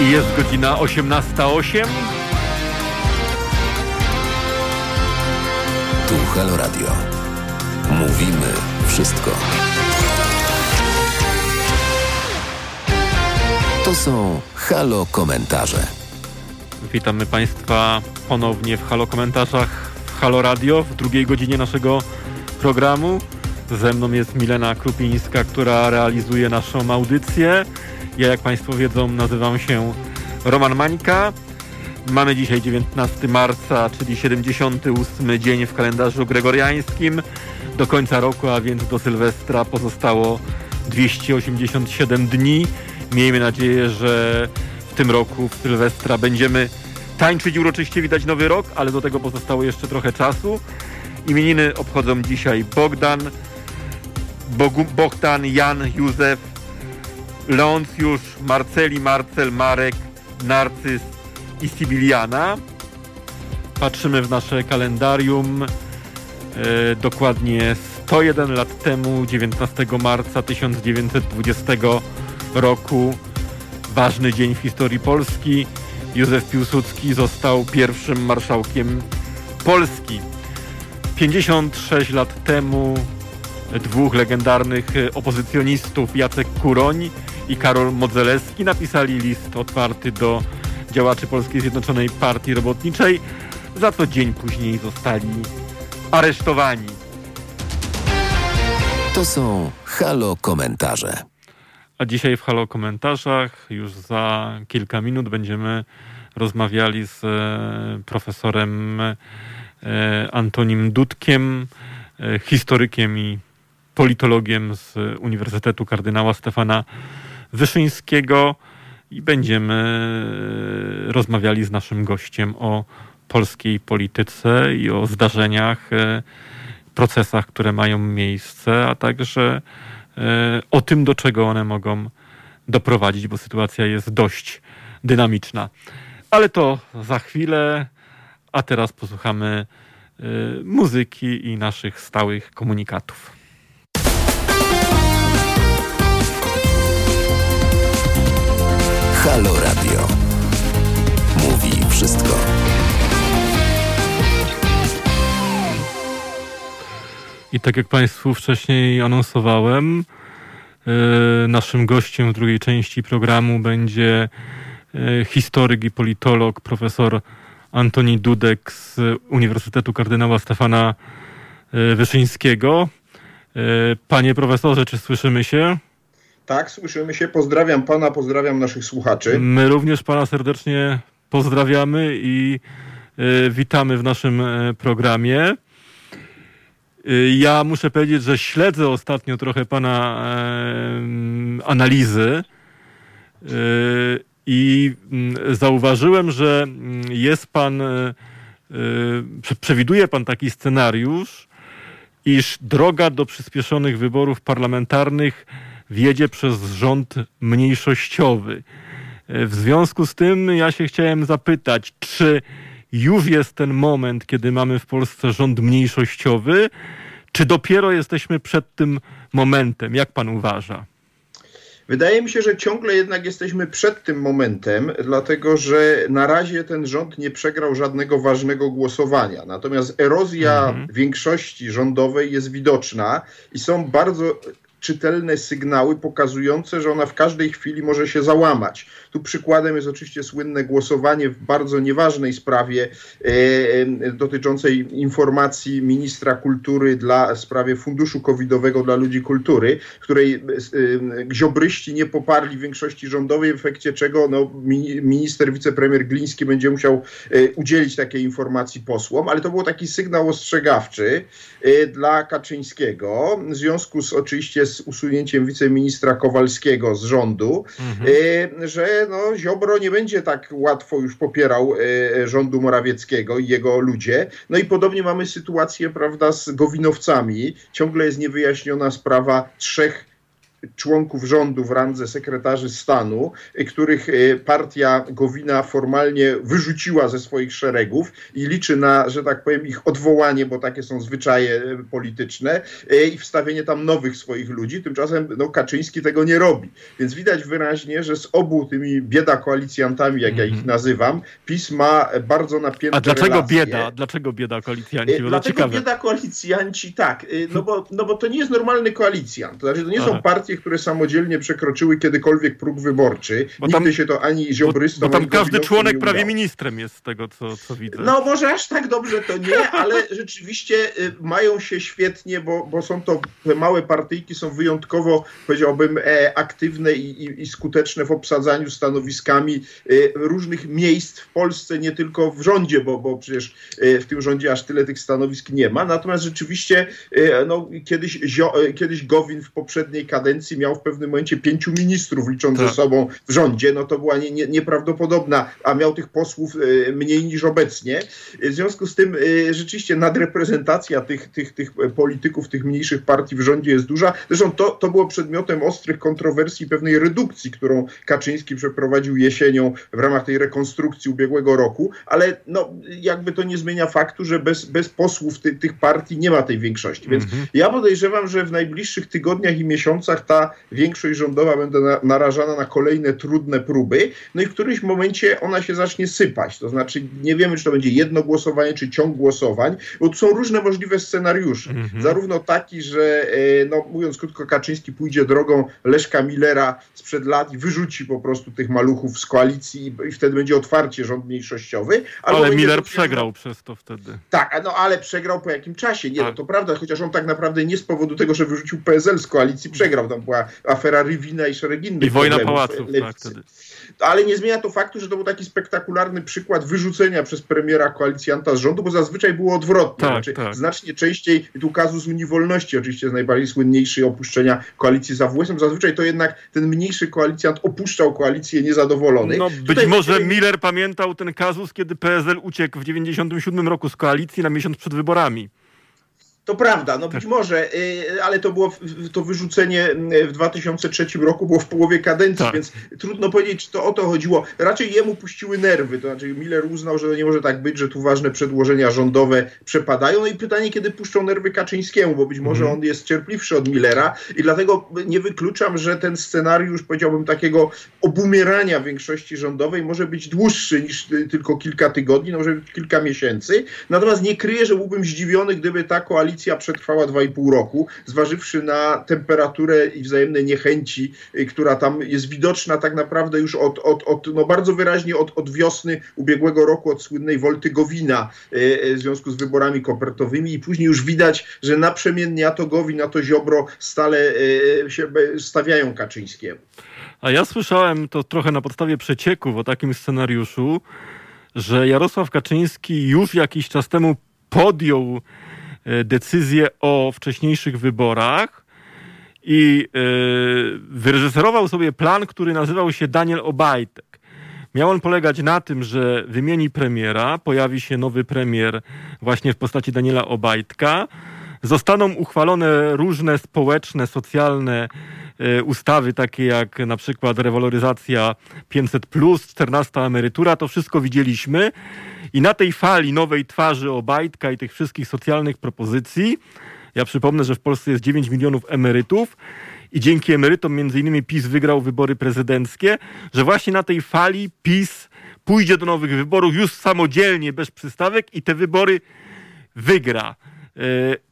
I jest godzina 18.08. Tu Halo Radio. Mówimy wszystko. To są Halo Komentarze. Witamy Państwa ponownie w Halo Komentarzach w Halo Radio w drugiej godzinie naszego programu. Ze mną jest Milena Krupińska, która realizuje naszą audycję. Ja, jak Państwo wiedzą, nazywam się Roman Mańka. Mamy dzisiaj 19 marca, czyli 78 dzień w kalendarzu gregoriańskim. Do końca roku, a więc do Sylwestra pozostało 287 dni. Miejmy nadzieję, że w tym roku w Sylwestra będziemy tańczyć uroczyście widać nowy rok, ale do tego pozostało jeszcze trochę czasu. Imieniny obchodzą dzisiaj Bogdan, Bogu, Bogdan, Jan, Józef, Leoncjusz, Marceli, Marcel, Marek, Narcyz i Sibiliana. Patrzymy w nasze kalendarium. E, dokładnie 101 lat temu, 19 marca 1920 roku, ważny dzień w historii Polski. Józef Piłsudski został pierwszym marszałkiem Polski. 56 lat temu dwóch legendarnych opozycjonistów, Jacek Kuroń i Karol Modzelewski, napisali list otwarty do działaczy Polskiej Zjednoczonej Partii Robotniczej, za co dzień później zostali aresztowani. To są Halo Komentarze. A dzisiaj w Halo Komentarzach już za kilka minut będziemy rozmawiali z e, profesorem e, Antonim Dudkiem, e, historykiem i politologiem z Uniwersytetu Kardynała Stefana Wyszyńskiego i będziemy e, rozmawiali z naszym gościem o polskiej polityce i o zdarzeniach, e, procesach, które mają miejsce, a także e, o tym, do czego one mogą doprowadzić, bo sytuacja jest dość dynamiczna. Ale to za chwilę, a teraz posłuchamy muzyki i naszych stałych komunikatów. Halo Radio. Mówi wszystko. I tak jak Państwu wcześniej anonsowałem, e, naszym gościem w drugiej części programu będzie e, historyk i politolog profesor Antoni Dudek z Uniwersytetu Kardynała Stefana e, Wyszyńskiego. Panie profesorze, czy słyszymy się? Tak, słyszymy się. Pozdrawiam pana, pozdrawiam naszych słuchaczy. My również pana serdecznie pozdrawiamy i y, witamy w naszym y, programie. Y, Ja muszę powiedzieć, że śledzę ostatnio trochę pana analizy i mm, zauważyłem, że mm, jest pan, prze- przewiduje pan taki scenariusz, iż droga do przyspieszonych wyborów parlamentarnych wiedzie przez rząd mniejszościowy. Y, W związku z tym ja się chciałem zapytać, czy już jest ten moment, kiedy mamy w Polsce rząd mniejszościowy, czy dopiero jesteśmy przed tym momentem? Jak pan uważa? Wydaje mi się, że ciągle jednak jesteśmy przed tym momentem, dlatego że na razie ten rząd nie przegrał żadnego ważnego głosowania. Natomiast erozja Mhm. większości rządowej jest widoczna i są bardzo czytelne sygnały pokazujące, że ona w każdej chwili może się załamać. Tu przykładem jest oczywiście słynne głosowanie w bardzo nieważnej sprawie e, e, dotyczącej informacji ministra kultury dla w sprawie funduszu covidowego dla ludzi kultury, której e, ziobryści nie poparli większości rządowej, w efekcie czego no, mini- minister, wicepremier Gliński będzie musiał udzielić takiej informacji posłom, ale to był taki sygnał ostrzegawczy dla Kaczyńskiego w związku z oczywiście z usunięciem wiceministra Kowalskiego z rządu, e, że no, Ziobro nie będzie tak łatwo już popierał e, rządu Morawieckiego i jego ludzie. No i podobnie mamy sytuację, prawda, z Gowinowcami. Ciągle jest niewyjaśniona sprawa trzech członków rządu w randze sekretarzy stanu, y, których y, partia Gowina formalnie wyrzuciła ze swoich szeregów i liczy na, że tak powiem, ich odwołanie, bo takie są zwyczaje y, polityczne i wstawienie tam nowych swoich ludzi. Tymczasem no, Kaczyński tego nie robi. Więc widać wyraźnie, że z obu tymi bieda koalicjantami, jak ja ich nazywam, PiS ma bardzo napięte A dlaczego relacje. bieda? Dlaczego bieda koalicjanci? Bo ciekawe. bieda koalicjanci, tak, no bo, no bo to nie jest normalny koalicjant. To znaczy, to nie Aha. są partie, które samodzielnie przekroczyły kiedykolwiek próg wyborczy. Bo Nigdy tam- się to ani ziobrystom, bo tam każdy członek prawie ministrem jest z tego, co, co widzę. No może aż tak dobrze to nie, ale rzeczywiście y, mają się świetnie, bo, bo są to małe partyjki, są wyjątkowo, powiedziałbym, e, aktywne i, i, i skuteczne w obsadzaniu stanowiskami y, różnych miejsc w Polsce, nie tylko w rządzie, bo, bo przecież y, w tym rządzie aż tyle tych stanowisk nie ma. Natomiast rzeczywiście no, kiedyś, Zio, kiedyś Gowin w poprzedniej kadencji miał w pewnym momencie pięciu ministrów, licząc Tak. ze sobą w rządzie, no to była nie, nie, nieprawdopodobna, a miał tych posłów y, mniej niż obecnie. W związku z tym y, rzeczywiście nadreprezentacja tych, tych, tych polityków, tych mniejszych partii w rządzie jest duża. Zresztą to, to było przedmiotem ostrych kontrowersji, pewnej redukcji, którą Kaczyński przeprowadził jesienią w ramach tej rekonstrukcji ubiegłego roku, ale no, jakby to nie zmienia faktu, że bez, bez posłów ty, tych partii nie ma tej większości. Więc Mhm. ja podejrzewam, że w najbliższych tygodniach i miesiącach ta większość rządowa będzie na, narażana na kolejne trudne próby, no i w którymś momencie ona się zacznie sypać. To znaczy nie wiemy, czy to będzie jedno głosowanie, czy ciąg głosowań, bo tu są różne możliwe scenariusze. Mhm. Zarówno taki, że e, no, mówiąc krótko, Kaczyński pójdzie drogą Leszka Millera sprzed lat i wyrzuci po prostu tych maluchów z koalicji i, wtedy będzie otwarcie rząd mniejszościowy. Ale Miller przegrał przez to wtedy. tak, no ale przegrał po jakim czasie. Nie, Tak. no to prawda, chociaż on tak naprawdę nie z powodu tego, że wyrzucił PSL z koalicji, przegrał. Tam była afera Rywina i szereg innych I wojna pałaców, lewicy. tak, wtedy. Ale nie zmienia to faktu, że to był taki spektakularny przykład wyrzucenia przez premiera koalicjanta z rządu, bo zazwyczaj było odwrotnie. Tak, znaczy, tak. Znacznie częściej, tu kazus Unii Wolności oczywiście jest najbardziej słynniejszy opuszczenia koalicji z AWS-em, zazwyczaj to jednak ten mniejszy koalicjant opuszczał koalicję niezadowolony. No, być Tutaj może będziemy- Miller pamiętał ten kazus, kiedy PSL uciekł w 97 roku z koalicji na miesiąc przed wyborami. To prawda, no Tak. być może, y, ale to było to wyrzucenie y, w 2003 roku było w połowie kadencji, Tak. więc trudno powiedzieć, czy to o to chodziło. Raczej jemu puściły nerwy, to znaczy Miller uznał, że to nie może tak być, że tu ważne przedłożenia rządowe przepadają. No i pytanie, kiedy puszczą nerwy Kaczyńskiemu, bo być może Mhm. on jest cierpliwszy od Millera i dlatego nie wykluczam, że ten scenariusz, powiedziałbym, takiego obumierania większości rządowej może być dłuższy niż tylko kilka tygodni, no może być kilka miesięcy. Natomiast nie kryję, że byłbym zdziwiony, gdyby ta koalicja przetrwała 2,5 roku, zważywszy na temperaturę i wzajemne niechęci, y, która tam jest widoczna tak naprawdę już od, od, od no bardzo wyraźnie od, od wiosny ubiegłego roku, od słynnej Wolty Gowina y, y, w związku z wyborami kopertowymi i później już widać, że naprzemiennie a to Gowin, a to Ziobro stale się stawiają Kaczyńskiemu. A ja słyszałem to trochę na podstawie przecieków o takim scenariuszu, że Jarosław Kaczyński już jakiś czas temu podjął decyzję o wcześniejszych wyborach i e, wyreżyserował sobie plan, który nazywał się Daniel Obajtek. Miał on polegać na tym, że wymieni premiera, pojawi się nowy premier właśnie w postaci Daniela Obajtka, zostaną uchwalone różne społeczne, socjalne e, ustawy, takie jak na przykład rewaloryzacja 500, 14 emerytura, to wszystko widzieliśmy. I na tej fali nowej twarzy Obajtka i tych wszystkich socjalnych propozycji, ja przypomnę, że w Polsce jest 9 milionów emerytów i dzięki emerytom między innymi PiS wygrał wybory prezydenckie, że właśnie na tej fali PiS pójdzie do nowych wyborów już samodzielnie, bez przystawek i te wybory wygra. E,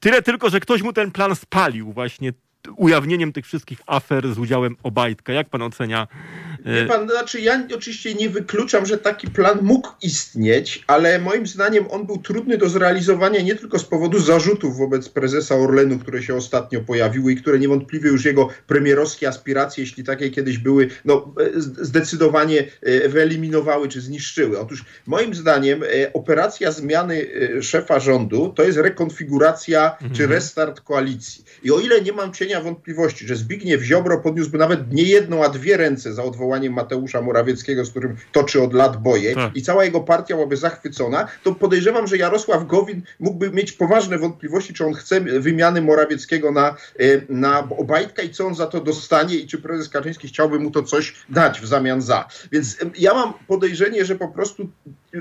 Tyle tylko, że ktoś mu ten plan spalił właśnie ujawnieniem tych wszystkich afer z udziałem Obajtka. Jak pan ocenia? Wie pan, znaczy ja oczywiście nie wykluczam, że taki plan mógł istnieć, ale moim zdaniem on był trudny do zrealizowania nie tylko z powodu zarzutów wobec prezesa Orlenu, które się ostatnio pojawiły i które niewątpliwie już jego premierowskie aspiracje, jeśli takie kiedyś były, no e, zdecydowanie e, wyeliminowały czy zniszczyły. Otóż moim zdaniem e, operacja zmiany szefa rządu to jest rekonfiguracja czy restart koalicji. I o ile nie mam cienia wątpliwości, że Zbigniew Ziobro podniósłby nawet nie jedną, a dwie ręce za Mateusza Morawieckiego, z którym toczy od lat boje Tak. i cała jego partia byłaby zachwycona, to podejrzewam, że Jarosław Gowin mógłby mieć poważne wątpliwości, czy on chce wymiany Morawieckiego na, e, na Obajtka i co on za to dostanie i czy prezes Kaczyński chciałby mu to coś dać w zamian za. Więc em, ja mam podejrzenie, że po prostu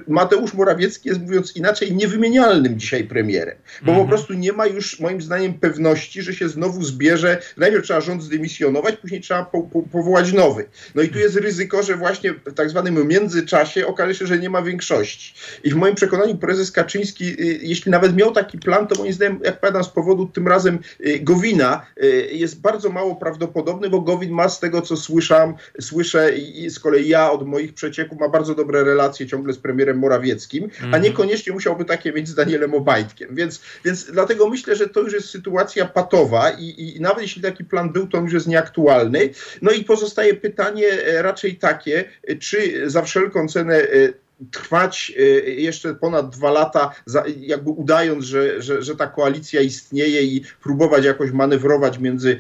Mateusz Morawiecki jest, mówiąc inaczej, niewymienialnym dzisiaj premierem, bo po prostu nie ma już, moim zdaniem, pewności, że się znowu zbierze. Najpierw trzeba rząd zdymisjonować, później trzeba po, po, powołać nowy. No i tu jest ryzyko, że właśnie w tak zwanym międzyczasie okaże się, że nie ma większości. I w moim przekonaniu prezes Kaczyński, y, jeśli nawet miał taki plan, to moim zdaniem, jak powiadam, z powodu tym razem y, Gowina y, jest bardzo mało prawdopodobny, bo Gowin ma z tego, co słyszałem, słyszę i z kolei ja od moich przecieków ma bardzo dobre relacje ciągle z premierem Morawieckim, a niekoniecznie musiałby takie mieć z Danielem Obajtkiem. Więc, więc dlatego myślę, że to już jest sytuacja patowa i, i nawet jeśli taki plan był, to on już jest nieaktualny. No i pozostaje pytanie e, raczej takie, e, czy za wszelką cenę e, trwać e, jeszcze ponad dwa lata, jakby udając, że, że, że ta koalicja istnieje i próbować jakoś manewrować między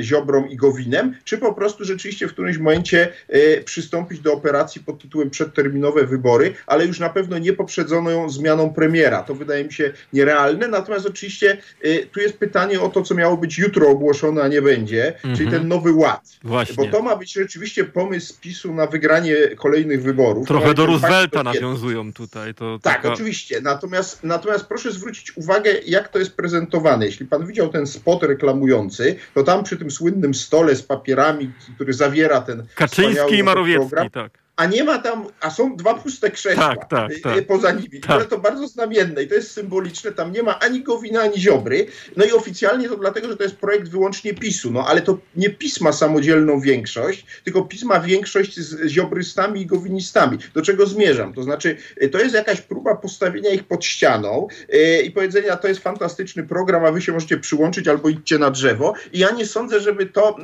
Ziobrą i Gowinem, czy po prostu rzeczywiście w którymś momencie e, przystąpić do operacji pod tytułem przedterminowe wybory, ale już na pewno nie poprzedzono ją zmianą premiera. To wydaje mi się nierealne. Natomiast oczywiście e, tu jest pytanie o to, co miało być jutro ogłoszone, a nie będzie, czyli ten nowy ład. Właśnie. Bo to ma być rzeczywiście pomysł PiSu na wygranie kolejnych wyborów. Trochę ma do nawiązują tutaj. To Tak, taka... oczywiście. Natomiast, natomiast proszę zwrócić uwagę, jak to jest prezentowane. Jeśli pan widział ten spot reklamujący, to tam przy tym słynnym stole z papierami, który zawiera ten Kaczyński i Marowiecki, program, tak. A nie ma tam, a są dwa puste krzesła Tak, tak, y, tak. poza nimi. Tak. Ale to bardzo znamienne i to jest symboliczne. Tam nie ma ani Gowina, ani Ziobry. No i oficjalnie to dlatego, że to jest projekt wyłącznie PiSu. No ale to nie PiS ma samodzielną większość, tylko PiS ma większość z ziobrystami i gowinistami. Do czego zmierzam? To znaczy, y, to jest jakaś próba postawienia ich pod ścianą y, i powiedzenia, to jest fantastyczny program, a wy się możecie przyłączyć albo idźcie na drzewo. I ja nie sądzę, żeby to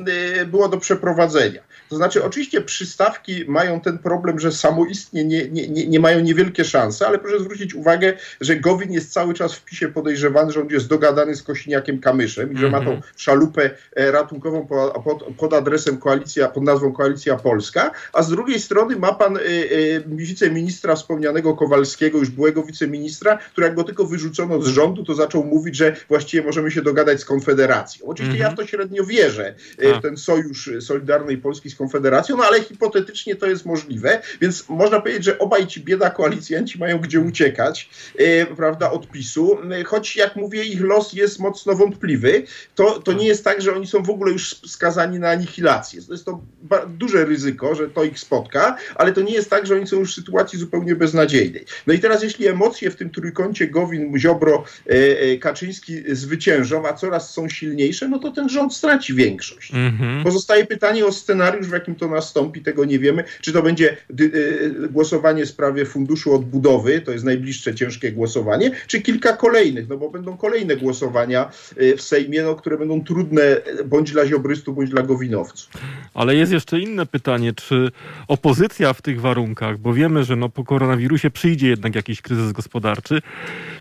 było do przeprowadzenia. To znaczy, oczywiście przystawki mają ten problem, że samoistnie nie, nie, nie, nie mają niewielkie szanse, ale proszę zwrócić uwagę, że Gowin jest cały czas w PiSie podejrzewany, że on jest dogadany z Kośniakiem Kamyszem i że ma tą szalupę e, ratunkową po, pod, pod adresem koalicja, pod nazwą Koalicja Polska, a z drugiej strony ma pan y, y, wiceministra wspomnianego Kowalskiego, już byłego wiceministra, który jak go tylko wyrzucono z rządu, to zaczął mówić, że właściwie możemy się dogadać z Konfederacją. Oczywiście ja w to średnio wierzę, y, w ten sojusz Solidarnej Polski z Konfederacją, no ale hipotetycznie to jest możliwe, więc można powiedzieć, że obaj ci bieda koalicjanci mają gdzie uciekać, e, prawda, od PiSu, E, choć jak mówię, ich los jest mocno wątpliwy, to, to nie jest tak, że oni są w ogóle już skazani na anihilację. To jest to duże ryzyko, że to ich spotka, ale to nie jest tak, że oni są już w sytuacji zupełnie beznadziejnej. No i teraz jeśli emocje w tym trójkącie Gowin, Ziobro, e, Kaczyński zwyciężą, a coraz są silniejsze, no to ten rząd straci większość. Mhm. Pozostaje pytanie o scenariusz, w jakim to nastąpi, tego nie wiemy. Czy to będzie dy, y, głosowanie w sprawie funduszu odbudowy, to jest najbliższe ciężkie głosowanie, czy kilka kolejnych, no bo będą kolejne głosowania y, w Sejmie, no, które będą trudne bądź dla ziobrystów, bądź dla gowinowców. Ale jest jeszcze inne pytanie, czy opozycja w tych warunkach, bo wiemy, że no po koronawirusie przyjdzie jednak jakiś kryzys gospodarczy,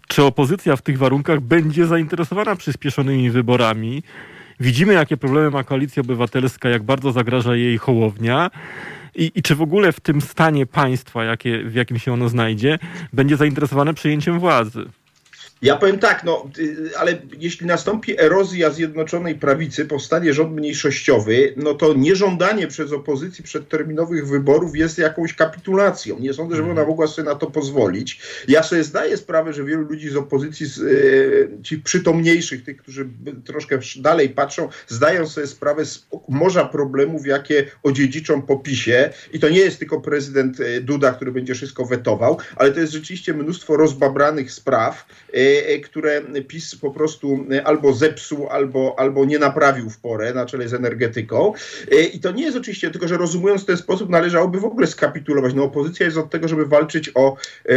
Czy opozycja w tych warunkach będzie zainteresowana przyspieszonymi wyborami? Widzimy, jakie problemy ma koalicja obywatelska, jak bardzo zagraża jej hołownia. I, I, czy w ogóle w tym stanie państwa, jakie, w jakim się ono znajdzie, będzie zainteresowane przejęciem władzy? Ja powiem tak, no, ale jeśli nastąpi erozja Zjednoczonej Prawicy, powstanie rząd mniejszościowy, no to nieżądanie przez opozycji przedterminowych wyborów jest jakąś kapitulacją. Nie sądzę, żeby ona mogła sobie na to pozwolić. Ja sobie zdaję sprawę, że wielu ludzi z opozycji, e, ci przytomniejszych, tych, którzy troszkę dalej patrzą, zdają sobie sprawę z morza problemów, jakie odziedziczą po PiSie. I to nie jest tylko prezydent e, Duda, który będzie wszystko wetował, ale to jest rzeczywiście mnóstwo rozbabranych spraw, E, które PiS po prostu e, albo zepsuł, albo, albo nie naprawił w porę na czele z energetyką. E, I to nie jest oczywiście, tylko że rozumując w ten sposób, należałoby w ogóle skapitulować. No opozycja jest od tego, żeby walczyć o,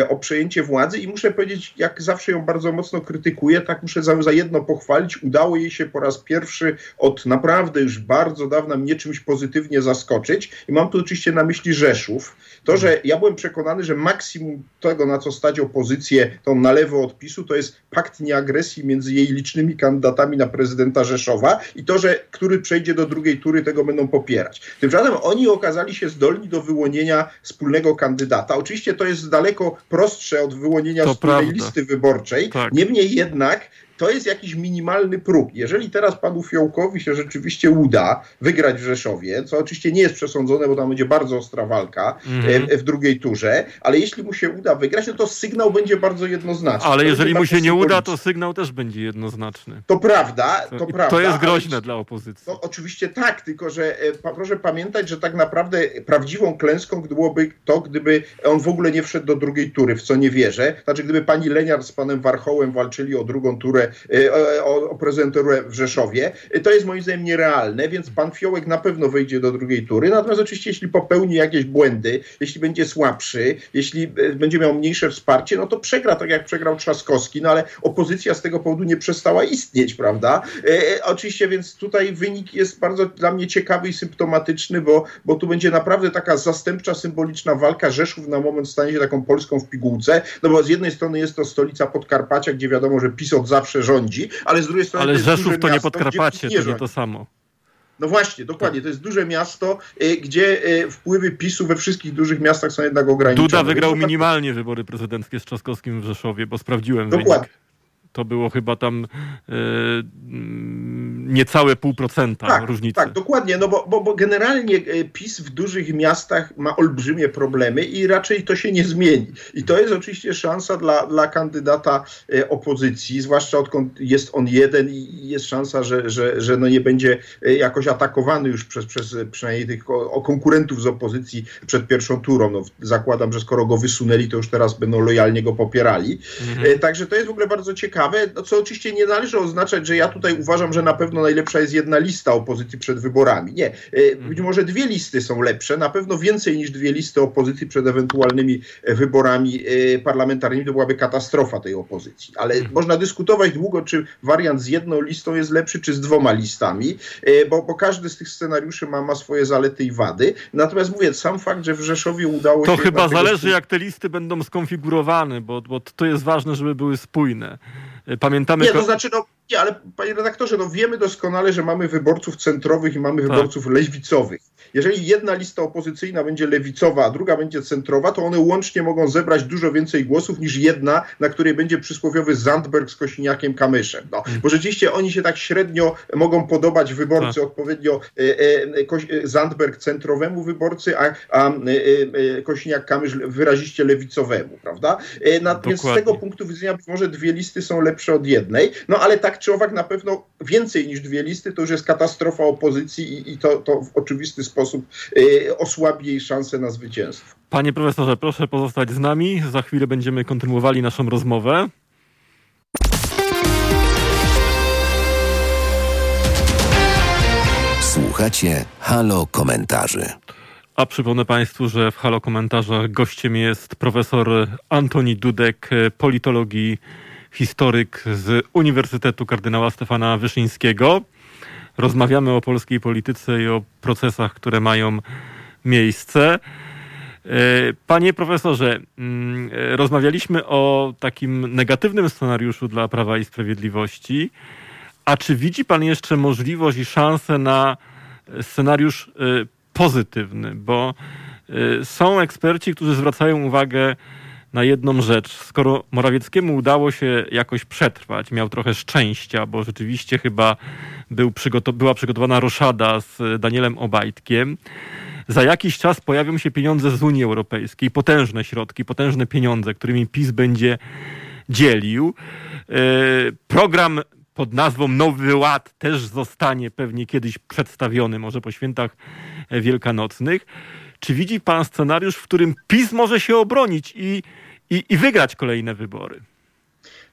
o przejęcie władzy i muszę powiedzieć, jak zawsze ją bardzo mocno krytykuję, tak muszę za, za jedno pochwalić. Udało jej się po raz pierwszy od naprawdę już bardzo dawna mnie czymś pozytywnie zaskoczyć. I mam tu oczywiście na myśli Rzeszów. To, że ja byłem przekonany, że maksimum tego, na co stać opozycję, tą na lewo od PiSu, to jest pakt nieagresji między jej licznymi kandydatami na prezydenta Rzeszowa i to, że który przejdzie do drugiej tury, tego będą popierać. Tymczasem oni okazali się zdolni do wyłonienia wspólnego kandydata. Oczywiście to jest daleko prostsze od wyłonienia to wspólnej prawda. listy wyborczej. Tak. Niemniej jednak to jest jakiś minimalny próg. Jeżeli teraz panu Fiołkowi się rzeczywiście uda wygrać w Rzeszowie, co oczywiście nie jest przesądzone, bo tam będzie bardzo ostra walka mm -hmm. w drugiej turze, ale jeśli mu się uda wygrać, no to sygnał będzie bardzo jednoznaczny. Ale to jeżeli mu się nie uda, to sygnał też będzie jednoznaczny. To prawda, to, to prawda. To jest groźne ale, dla opozycji. No, oczywiście tak, tylko że e, proszę pamiętać, że tak naprawdę prawdziwą klęską byłoby to, gdyby on w ogóle nie wszedł do drugiej tury, w co nie wierzę. Znaczy, gdyby pani Leniar z panem Warchołem walczyli o drugą turę Y, o, o prezydenturę w Rzeszowie. Y, to jest moim zdaniem nierealne, więc pan Fiołek na pewno wejdzie do drugiej tury. Natomiast oczywiście, jeśli popełni jakieś błędy, jeśli będzie słabszy, jeśli y, będzie miał mniejsze wsparcie, no to przegra, tak jak przegrał Trzaskowski, no ale opozycja z tego powodu nie przestała istnieć, prawda? E, oczywiście, więc tutaj wynik jest bardzo dla mnie ciekawy i symptomatyczny, bo, bo tu będzie naprawdę taka zastępcza, symboliczna walka. Rzeszów na moment stanie się taką Polską w pigułce, no bo z jednej strony jest to stolica Podkarpacia, gdzie wiadomo, że PiS od zawsze rządzi, ale z drugiej strony. Ale to Rzeszów to nie Podkarpacie, nie to nie to samo. No właśnie, dokładnie. To jest duże miasto, y, gdzie y, wpływy PiSu we wszystkich dużych miastach są jednak ograniczone. Duda wygrał minimalnie wybory prezydenckie z Trzaskowskim w Rzeszowie, bo sprawdziłem Dokładnie. Wynik to było chyba tam e, niecałe pół procenta tak, różnicy. Tak, dokładnie, no bo, bo, bo generalnie e, PiS w dużych miastach ma olbrzymie problemy i raczej to się nie zmieni. I to jest oczywiście szansa dla, dla kandydata e, opozycji, zwłaszcza odkąd jest on jeden i jest szansa, że, że, że no nie będzie jakoś atakowany już przez, przez przynajmniej tych o, konkurentów z opozycji przed pierwszą turą. No, zakładam, że skoro go wysunęli, to już teraz będą lojalnie go popierali. Mhm. Także to jest w ogóle bardzo ciekawe ciekawe, no co oczywiście nie należy oznaczać, że ja tutaj uważam, że na pewno najlepsza jest jedna lista opozycji przed wyborami. Nie. E, mhm. Być może dwie listy są lepsze, na pewno więcej niż dwie listy opozycji przed ewentualnymi e, wyborami e, parlamentarnymi to byłaby katastrofa tej opozycji. Ale mhm. można dyskutować długo, czy wariant z jedną listą jest lepszy, czy z dwoma listami, bo, bo każdy z tych scenariuszy ma, ma swoje zalety i wady. Natomiast mówię, sam fakt, że w Rzeszowie udało to się... To chyba zależy, jak te listy będą skonfigurowane, bo, bo to jest ważne, żeby były spójne. Pamiętamy. Nie, to znaczy, no, nie, ale panie redaktorze, no wiemy doskonale, że mamy wyborców centrowych i mamy tak. wyborców lewicowych. Jeżeli jedna lista opozycyjna będzie lewicowa, a druga będzie centrowa, to one łącznie mogą zebrać dużo więcej głosów niż jedna, na której będzie przysłowiowy Zandberg z Kośniakiem Kamyszem. No, mm. Bo rzeczywiście oni się tak średnio mogą podobać wyborcy, tak. odpowiednio e, e, e Zandberg centrowemu wyborcy, a, a e, e Kośniak Kamysz wyraziście lewicowemu, prawda? E, na, więc z tego punktu widzenia być może dwie listy są lepsze od jednej, no ale tak czy owak na pewno więcej niż dwie listy to już jest katastrofa opozycji i, i to, to w oczywisty sposób y, osłabi jej szanse na zwycięstwo. Panie profesorze, proszę pozostać z nami. Za chwilę będziemy kontynuowali naszą rozmowę. Słuchacie Halo Komentarzy. A przypomnę Państwu, że w Halo Komentarzach gościem jest profesor Antoni Dudek, politologii historyk z Uniwersytetu Kardynała Stefana Wyszyńskiego. Rozmawiamy o polskiej polityce i o procesach, które mają miejsce. Panie profesorze, mm, rozmawialiśmy o takim negatywnym scenariuszu dla Prawa i Sprawiedliwości. A czy widzi Pan jeszcze możliwość i szansę na scenariusz pozytywny? Bo są eksperci, którzy zwracają uwagę na jedną rzecz. Skoro Morawieckiemu udało się jakoś przetrwać, miał trochę szczęścia, bo rzeczywiście chyba był przygotow była przygotowana roszada z Danielem Obajtkiem, za jakiś czas pojawią się pieniądze z Unii Europejskiej, potężne środki, potężne pieniądze, którymi PiS będzie dzielił. E, program pod nazwą Nowy Ład też zostanie pewnie kiedyś przedstawiony, może po świętach wielkanocnych. Czy widzi pan scenariusz, w którym PiS może się obronić i, i, i wygrać kolejne wybory?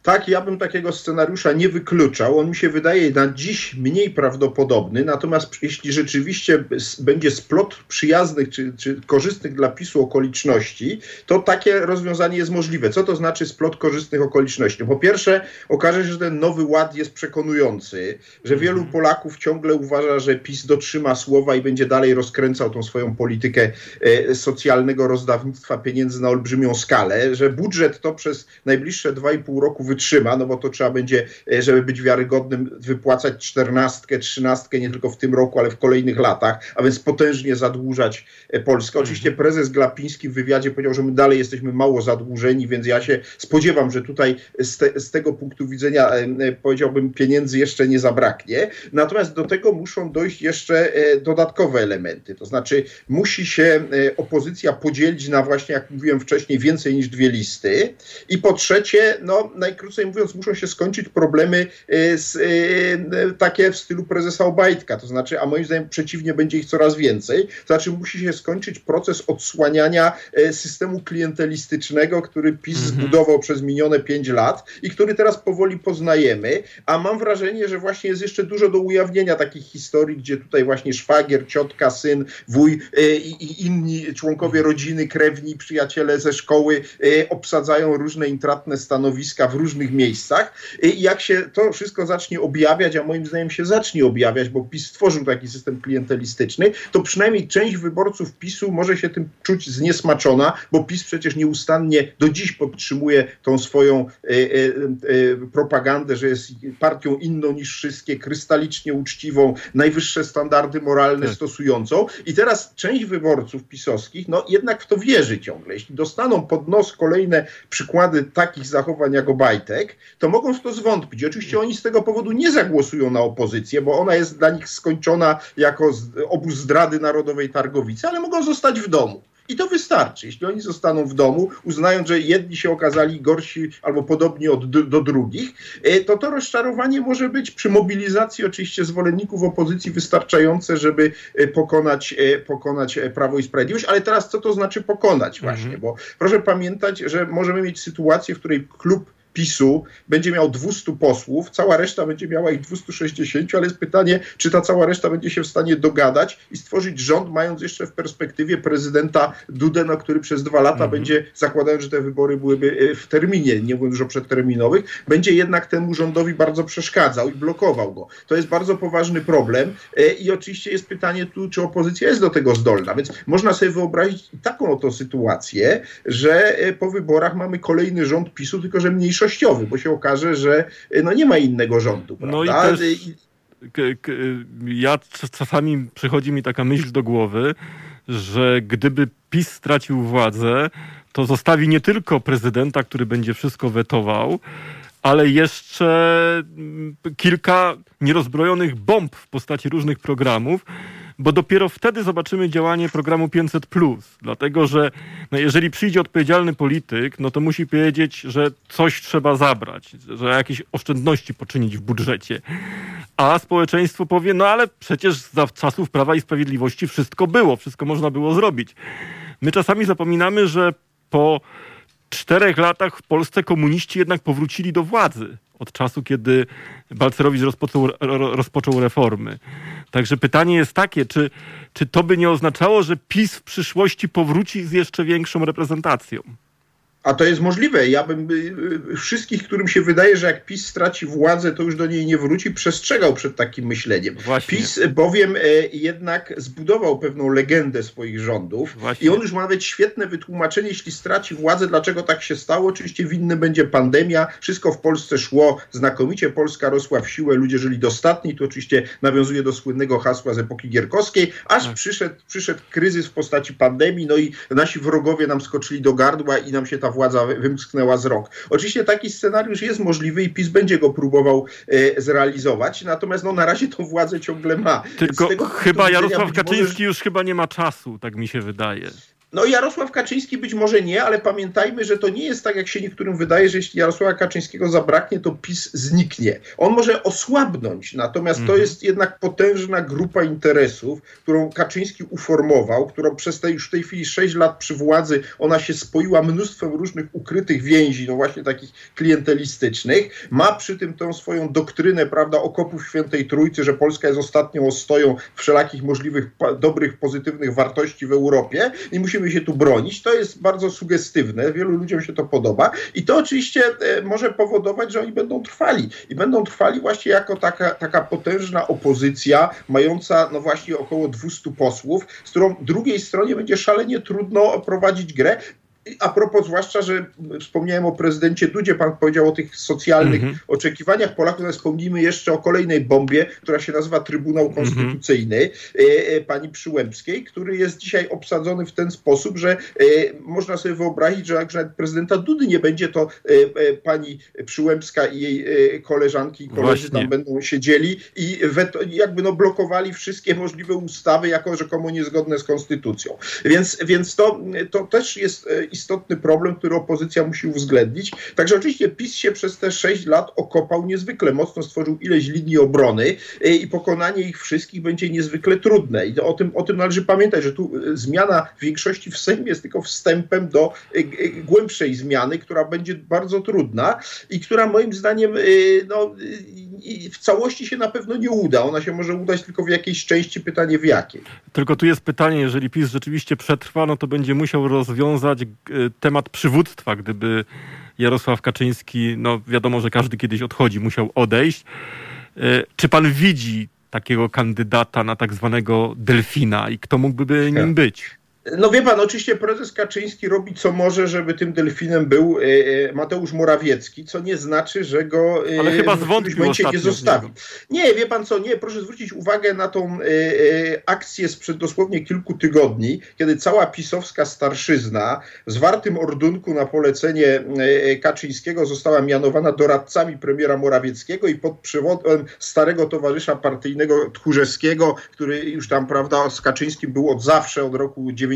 Tak, ja bym takiego scenariusza nie wykluczał. On mi się wydaje na dziś mniej prawdopodobny, natomiast jeśli rzeczywiście będzie splot przyjaznych czy, czy, korzystnych dla PiSu okoliczności, to takie rozwiązanie jest możliwe. Co to znaczy splot korzystnych okoliczności? Po pierwsze, okaże się, że ten nowy ład jest przekonujący, że wielu mhm. Polaków ciągle uważa, że PiS dotrzyma słowa i będzie dalej rozkręcał tą swoją politykę e, socjalnego rozdawnictwa pieniędzy na olbrzymią skalę, że budżet to przez najbliższe 2,5 roku wytrzyma, no bo to trzeba będzie, e, żeby być wiarygodnym, wypłacać czternastkę, trzynastkę nie tylko w tym roku, ale w kolejnych latach, a więc potężnie zadłużać e, Polskę. Oczywiście mhm. prezes Glapiński w wywiadzie powiedział, że my dalej jesteśmy mało zadłużeni, więc ja się spodziewam, że tutaj z, te, z tego punktu widzenia e, powiedziałbym pieniędzy jeszcze nie zabraknie. Natomiast do tego muszą dojść jeszcze dodatkowe elementy, to znaczy musi się opozycja podzielić na właśnie, jak mówiłem wcześniej, więcej niż dwie listy i po trzecie, no najkrócej krócej mówiąc, muszą się skończyć problemy e, z, e, takie w stylu prezesa Obajtka. To znaczy, a moim zdaniem przeciwnie, będzie ich coraz więcej. To znaczy, musi się skończyć proces odsłaniania e, systemu klientelistycznego, który PiS mhm. zbudował przez minione pięć lat i który teraz powoli poznajemy. A mam wrażenie, że właśnie jest jeszcze dużo do ujawnienia takich historii, gdzie tutaj właśnie szwagier, ciotka, syn, wuj i, i inni członkowie rodziny, krewni, przyjaciele ze szkoły obsadzają różne intratne stanowiska w różnych różnych miejscach. I jak się to wszystko zacznie objawiać, a moim zdaniem się zacznie objawiać, bo PiS stworzył taki system klientelistyczny, to przynajmniej część wyborców PiSu może się tym czuć zniesmaczona, bo PiS przecież nieustannie do dziś podtrzymuje tą swoją e, e, e, propagandę, że jest partią inną niż wszystkie, krystalicznie uczciwą, najwyższe standardy moralne tak. stosującą. I teraz część wyborców pisowskich, no jednak w to wierzy ciągle. Jeśli dostaną pod nos kolejne przykłady takich zachowań jak Obajtek, to mogą w to zwątpić. Oczywiście oni z tego powodu nie zagłosują na opozycję, bo ona jest dla nich skończona jako obóz zdrady narodowej Targowicy, ale mogą zostać w domu. I to wystarczy. Jeśli oni zostaną w domu, uznając, że jedni się okazali gorsi albo podobni od, do drugich, e, to to rozczarowanie może być przy mobilizacji oczywiście zwolenników opozycji wystarczające, żeby e, pokonać, e, pokonać Prawo i Sprawiedliwość. Ale teraz co to znaczy pokonać właśnie? Mhm. Bo proszę pamiętać, że możemy mieć sytuację, w której klub PiSu będzie miał 200 posłów, cała reszta będzie miała ich 260, ale jest pytanie, czy ta cała reszta będzie się w stanie dogadać i stworzyć rząd, mając jeszcze w perspektywie prezydenta Dudę, no, który przez dwa lata mhm. będzie, zakładając, że te wybory byłyby e, w terminie, nie mówiąc już o przedterminowych, będzie jednak temu rządowi bardzo przeszkadzał i blokował go. To jest bardzo poważny problem e, i oczywiście jest pytanie tu, czy opozycja jest do tego zdolna, więc można sobie wyobrazić taką oto sytuację, że e, po wyborach mamy kolejny rząd PiSu, tylko że mniejszy mniejszościowy, bo się okaże, że y, no nie ma innego rządu. Prawda? No i też... Ja czasami przychodzi mi taka myśl do głowy, że gdyby PiS stracił władzę, to zostawi nie tylko prezydenta, który będzie wszystko wetował, ale jeszcze mm, kilka nierozbrojonych bomb w postaci różnych programów, bo dopiero wtedy zobaczymy działanie programu 500. Dlatego, że no jeżeli przyjdzie odpowiedzialny polityk, no to musi powiedzieć, że coś trzeba zabrać, że jakieś oszczędności poczynić w budżecie. A społeczeństwo powie, no ale przecież za czasów Prawa i Sprawiedliwości wszystko było, wszystko można było zrobić. My czasami zapominamy, że po czterech latach w Polsce komuniści jednak powrócili do władzy od czasu, kiedy Balcerowicz rozpoczął, rozpoczął reformy. Także pytanie jest takie, czy, czy to by nie oznaczało, że PiS w przyszłości powróci z jeszcze większą reprezentacją? A to jest możliwe. Ja bym y, wszystkich, którym się wydaje, że jak PiS straci władzę, to już do niej nie wróci, przestrzegał przed takim myśleniem. Właśnie. PiS bowiem e, jednak zbudował pewną legendę swoich rządów Właśnie. i on już ma nawet świetne wytłumaczenie, jeśli straci władzę, dlaczego tak się stało. Oczywiście winny będzie pandemia, wszystko w Polsce szło znakomicie, Polska rosła w siłę, ludzie żyli dostatni, tu oczywiście nawiązuje do słynnego hasła z epoki gierkowskiej, aż Tak. przyszedł, przyszedł kryzys w postaci pandemii, no i nasi wrogowie nam skoczyli do gardła i nam się ta władza wy- wymsknęła z rąk. Oczywiście taki scenariusz jest możliwy i PiS będzie go próbował e, zrealizować, natomiast no, na razie tą władzę ciągle ma. Tylko chyba Jarosław być może- Kaczyński już chyba nie ma czasu, tak mi się wydaje. No Jarosław Kaczyński być może nie, ale pamiętajmy, że to nie jest tak, jak się niektórym wydaje, że jeśli Jarosława Kaczyńskiego zabraknie, to PiS zniknie. On może osłabnąć, natomiast to Mhm. jest jednak potężna grupa interesów, którą Kaczyński uformował, którą przez te już w tej chwili 6 lat przy władzy ona się spoiła mnóstwem różnych ukrytych więzi, no właśnie takich klientelistycznych. Ma przy tym tą swoją doktrynę, prawda, okopów świętej trójcy, że Polska jest ostatnią ostoją wszelakich możliwych dobrych, pozytywnych wartości w Europie i musimy się tu bronić. To jest bardzo sugestywne, wielu ludziom się to podoba i to oczywiście e, może powodować, że oni będą trwali i będą trwali właśnie jako taka, taka potężna opozycja, mająca no właśnie około 200 posłów, z którą drugiej stronie będzie szalenie trudno prowadzić grę. A propos, zwłaszcza, że wspomniałem o prezydencie Dudzie, pan powiedział o tych socjalnych Mhm. oczekiwaniach Polaków, ale wspomnijmy jeszcze o kolejnej bombie, która się nazywa Trybunał Mhm. Konstytucyjny e, e, pani Przyłębskiej, który jest dzisiaj obsadzony w ten sposób, że e, można sobie wyobrazić, że jak nawet prezydenta Dudy nie będzie, to pani Przyłębska i jej koleżanki i koledzy tam będą siedzieli i weto, jakby no blokowali wszystkie możliwe ustawy jako rzekomo niezgodne z konstytucją. Więc, więc to, to też jest istotny problem, który opozycja musi uwzględnić. Także oczywiście PiS się przez te 6 lat okopał niezwykle mocno, stworzył ileś linii obrony e, i pokonanie ich wszystkich będzie niezwykle trudne. I o, tym, o tym należy pamiętać, że tu e, zmiana większości w Sejmie jest tylko wstępem do e, głębszej zmiany, która będzie bardzo trudna i która moim zdaniem no, e, w całości się na pewno nie uda. Ona się może udać tylko w jakiejś części, pytanie w jakiej. Tylko tu jest pytanie, jeżeli PiS rzeczywiście przetrwa, no to będzie musiał rozwiązać e, temat przywództwa, gdyby Jarosław Kaczyński, no wiadomo, że każdy kiedyś odchodzi, musiał odejść. E, Czy pan widzi takiego kandydata na tak zwanego delfina i kto mógłby nim Ja. być? No wie pan, oczywiście prezes Kaczyński robi co może, żeby tym delfinem był e, e, Mateusz Morawiecki, co nie znaczy, że go e, Ale chyba w którymś momencie nie zostawi. Nie, wie pan co, nie, proszę zwrócić uwagę na tą akcję sprzed dosłownie kilku tygodni, kiedy cała pisowska starszyzna w zwartym ordunku na polecenie Kaczyńskiego została mianowana doradcami premiera Morawieckiego i pod przewodem starego towarzysza partyjnego Tchórzewskiego, który już tam, prawda, z Kaczyńskim był od zawsze, od roku 90,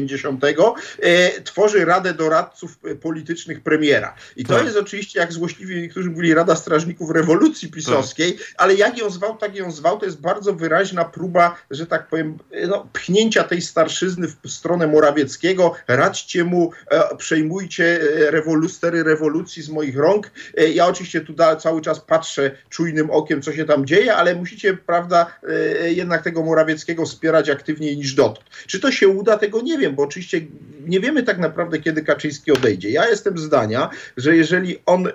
e, tworzy Radę Doradców e, Politycznych premiera. I to Tak. jest oczywiście, jak złośliwie niektórzy mówili, Rada Strażników Rewolucji Pisowskiej, ale jak ją zwał, tak ją zwał, to jest bardzo wyraźna próba, że tak powiem, e, no, pchnięcia tej starszyzny w stronę Morawieckiego. Radźcie mu, e, przejmujcie rewolu- stery rewolucji z moich rąk. E, ja oczywiście tu da, cały czas patrzę czujnym okiem, co się tam dzieje, ale musicie, prawda, e, jednak tego Morawieckiego wspierać aktywniej niż dotąd. Czy to się uda, tego nie wiem, bo oczywiście nie wiemy tak naprawdę, kiedy Kaczyński odejdzie. Ja jestem zdania, że jeżeli on e, e,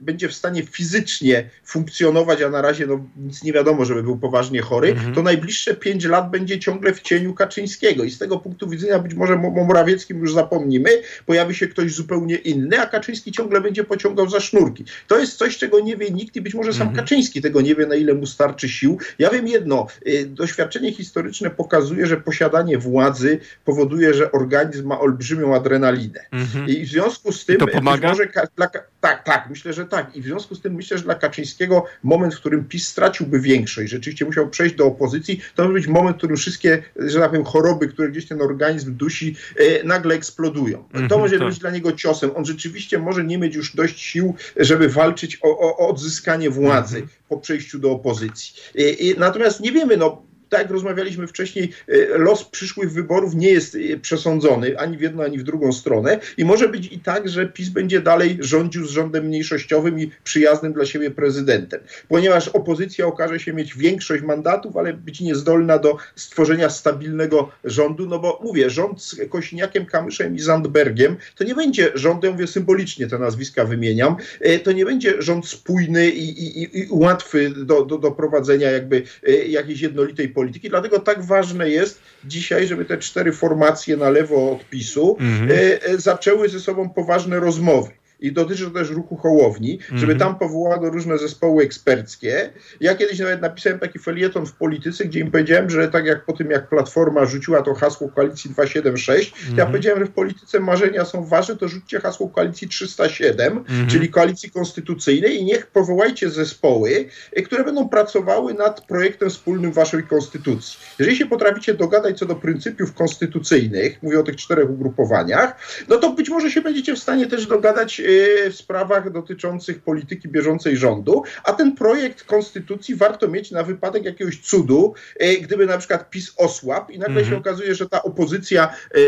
będzie w stanie fizycznie funkcjonować, a na razie no, nic nie wiadomo, żeby był poważnie chory, Mhm. to najbliższe pięć lat będzie ciągle w cieniu Kaczyńskiego. I z tego punktu widzenia być może o o Morawieckim już zapomnimy, pojawi się ktoś zupełnie inny, a Kaczyński ciągle będzie pociągał za sznurki. To jest coś, czego nie wie nikt i być może sam Mhm. Kaczyński tego nie wie, na ile mu starczy sił. Ja wiem jedno, y, doświadczenie historyczne pokazuje, że posiadanie władzy powoduje, że organizm ma olbrzymią adrenalinę. Mhm. I w związku z tym. to być pomaga? Może, dla, tak, tak, myślę, że tak. I w związku z tym myślę, że dla Kaczyńskiego moment, w którym PiS straciłby większość, rzeczywiście musiał przejść do opozycji, to może być moment, w którym wszystkie, że tak powiem, choroby, które gdzieś ten organizm dusi, e, nagle eksplodują. Mhm, to może tak. być dla niego ciosem. On rzeczywiście może nie mieć już dość sił, żeby walczyć o, o, o odzyskanie władzy Mhm. po przejściu do opozycji. E, e, natomiast nie wiemy, no tak jak rozmawialiśmy wcześniej, los przyszłych wyborów nie jest przesądzony ani w jedną, ani w drugą stronę. I może być i tak, że PiS będzie dalej rządził z rządem mniejszościowym i przyjaznym dla siebie prezydentem, ponieważ opozycja okaże się mieć większość mandatów, ale być niezdolna do stworzenia stabilnego rządu, no bo mówię, rząd z Kośniakiem, Kamyszem i Zandbergiem to nie będzie rząd, ja mówię symbolicznie te nazwiska wymieniam, e, to nie będzie rząd spójny i, i, i łatwy do, do, do prowadzenia jakby jakiejś jednolitej polityki, dlatego tak ważne jest dzisiaj, żeby te cztery formacje na lewo od PiSu mhm. E, zaczęły ze sobą poważne rozmowy i dotyczy to też ruchu Hołowni, żeby mhm. tam powołano różne zespoły eksperckie. Ja kiedyś nawet napisałem taki felieton w polityce, gdzie im powiedziałem, że tak jak po tym, jak Platforma rzuciła to hasło koalicji 276, ja mhm. powiedziałem, że w polityce marzenia są ważne, to rzućcie hasło koalicji 307, mhm. czyli koalicji konstytucyjnej i niech powołajcie zespoły, które będą pracowały nad projektem wspólnym waszej konstytucji. Jeżeli się potraficie dogadać co do pryncypiów konstytucyjnych, mówię o tych czterech ugrupowaniach, no to być może się będziecie w stanie też dogadać e, w sprawach dotyczących polityki bieżącej rządu, a ten projekt konstytucji warto mieć na wypadek jakiegoś cudu, e, gdyby na przykład PiS osłabł i nagle się mhm. okazuje, że ta opozycja e,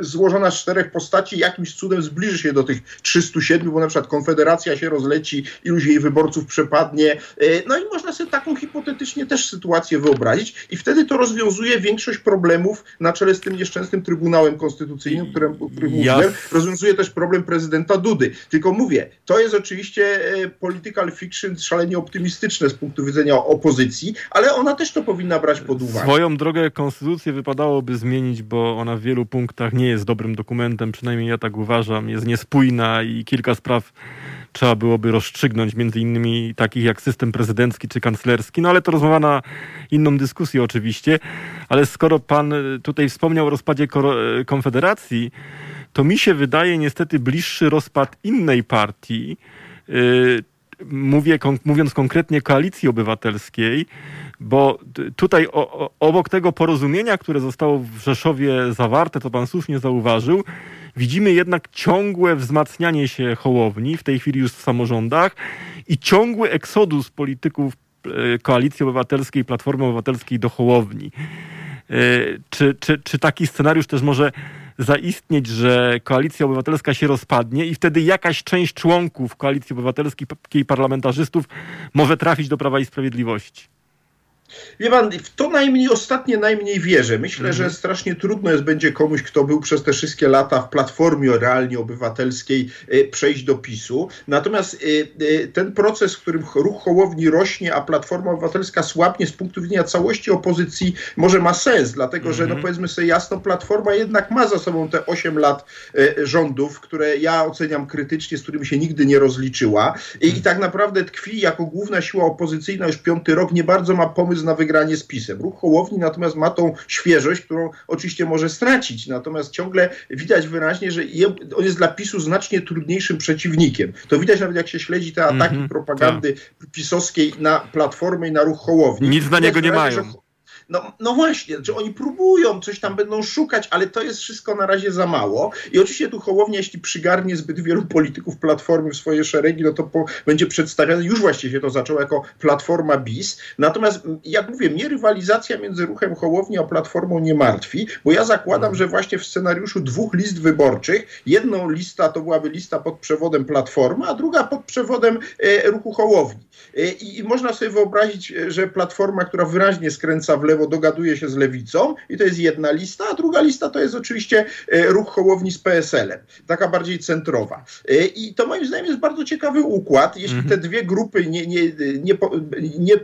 złożona z czterech postaci jakimś cudem zbliży się do tych 307, bo na przykład Konfederacja się rozleci, iluś jej wyborców przepadnie. No i można sobie taką hipotetycznie też sytuację wyobrazić i wtedy to rozwiązuje większość problemów na czele z tym nieszczęsnym Trybunałem Konstytucyjnym, którym, o którym mówiłem. Rozwiązuje też problem prezydenta prezydenta Dudy. Tylko mówię, to jest oczywiście e, political fiction szalenie optymistyczne z punktu widzenia opozycji, ale ona też to powinna brać pod uwagę. Swoją drogę konstytucję wypadałoby zmienić, bo ona w wielu punktach nie jest dobrym dokumentem, przynajmniej ja tak uważam, jest niespójna i kilka spraw trzeba byłoby rozstrzygnąć, między innymi takich jak system prezydencki czy kanclerski, no ale to rozmowa na inną dyskusję oczywiście, ale skoro pan tutaj wspomniał o rozpadzie Konfederacji, to mi się wydaje niestety bliższy rozpad innej partii, y, mówię, mówiąc konkretnie koalicji obywatelskiej, bo tutaj o, obok tego porozumienia, które zostało w Rzeszowie zawarte, to pan słusznie zauważył, widzimy jednak ciągłe wzmacnianie się Hołowni, w tej chwili już w samorządach i ciągły eksodus polityków y, Koalicji Obywatelskiej, Platformy Obywatelskiej do Hołowni. Y, czy, czy, czy taki scenariusz też może zaistnieć, że koalicja obywatelska się rozpadnie i wtedy jakaś część członków koalicji obywatelskiej parlamentarzystów może trafić do Prawa i Sprawiedliwości. Wie pan, w to najmniej ostatnie najmniej wierzę. Myślę, że mhm. strasznie trudno jest będzie komuś, kto był przez te wszystkie lata w platformie realnie obywatelskiej, e, przejść do PiSu. Natomiast e, e, ten proces, w którym ruch Hołowni rośnie, a Platforma Obywatelska słabnie z punktu widzenia całości opozycji, może ma sens, dlatego że, no mhm. powiedzmy sobie jasno, Platforma jednak ma za sobą te 8 lat rządów, które ja oceniam krytycznie, z którymi się nigdy nie rozliczyła i, i tak naprawdę tkwi jako główna siła opozycyjna już piąty rok, nie bardzo ma pomysł na wygranie z PiSem. Ruch Hołowni natomiast ma tą świeżość, którą oczywiście może stracić, natomiast ciągle widać wyraźnie, że on jest dla PiSu znacznie trudniejszym przeciwnikiem. To widać nawet jak się śledzi te ataki mm -hmm, propagandy tak. pisowskiej na Platformę i na Ruch Hołowni. Nic na niego nie mają. Że no, no właśnie, że oni próbują, coś tam będą szukać, ale to jest wszystko na razie za mało. I oczywiście tu Hołownia, jeśli przygarnie zbyt wielu polityków Platformy w swoje szeregi, no to po, będzie przedstawiane, już właściwie się to zaczęło jako Platforma BIS. Natomiast, jak mówię, mnie rywalizacja między ruchem Hołowni a Platformą nie martwi, bo ja zakładam, że właśnie w scenariuszu dwóch list wyborczych, jedną lista to byłaby lista pod przewodem Platformy, a druga pod przewodem e, ruchu Hołowni. E, I, I można sobie wyobrazić, że Platforma, która wyraźnie skręca w lewo, dogaduje się z lewicą i to jest jedna lista, a druga lista to jest oczywiście e, ruch Hołowni z PSL-em, taka bardziej centrowa. E, I to moim zdaniem jest bardzo ciekawy układ. Jeśli mhm. te dwie grupy nie, nie, nie, nie,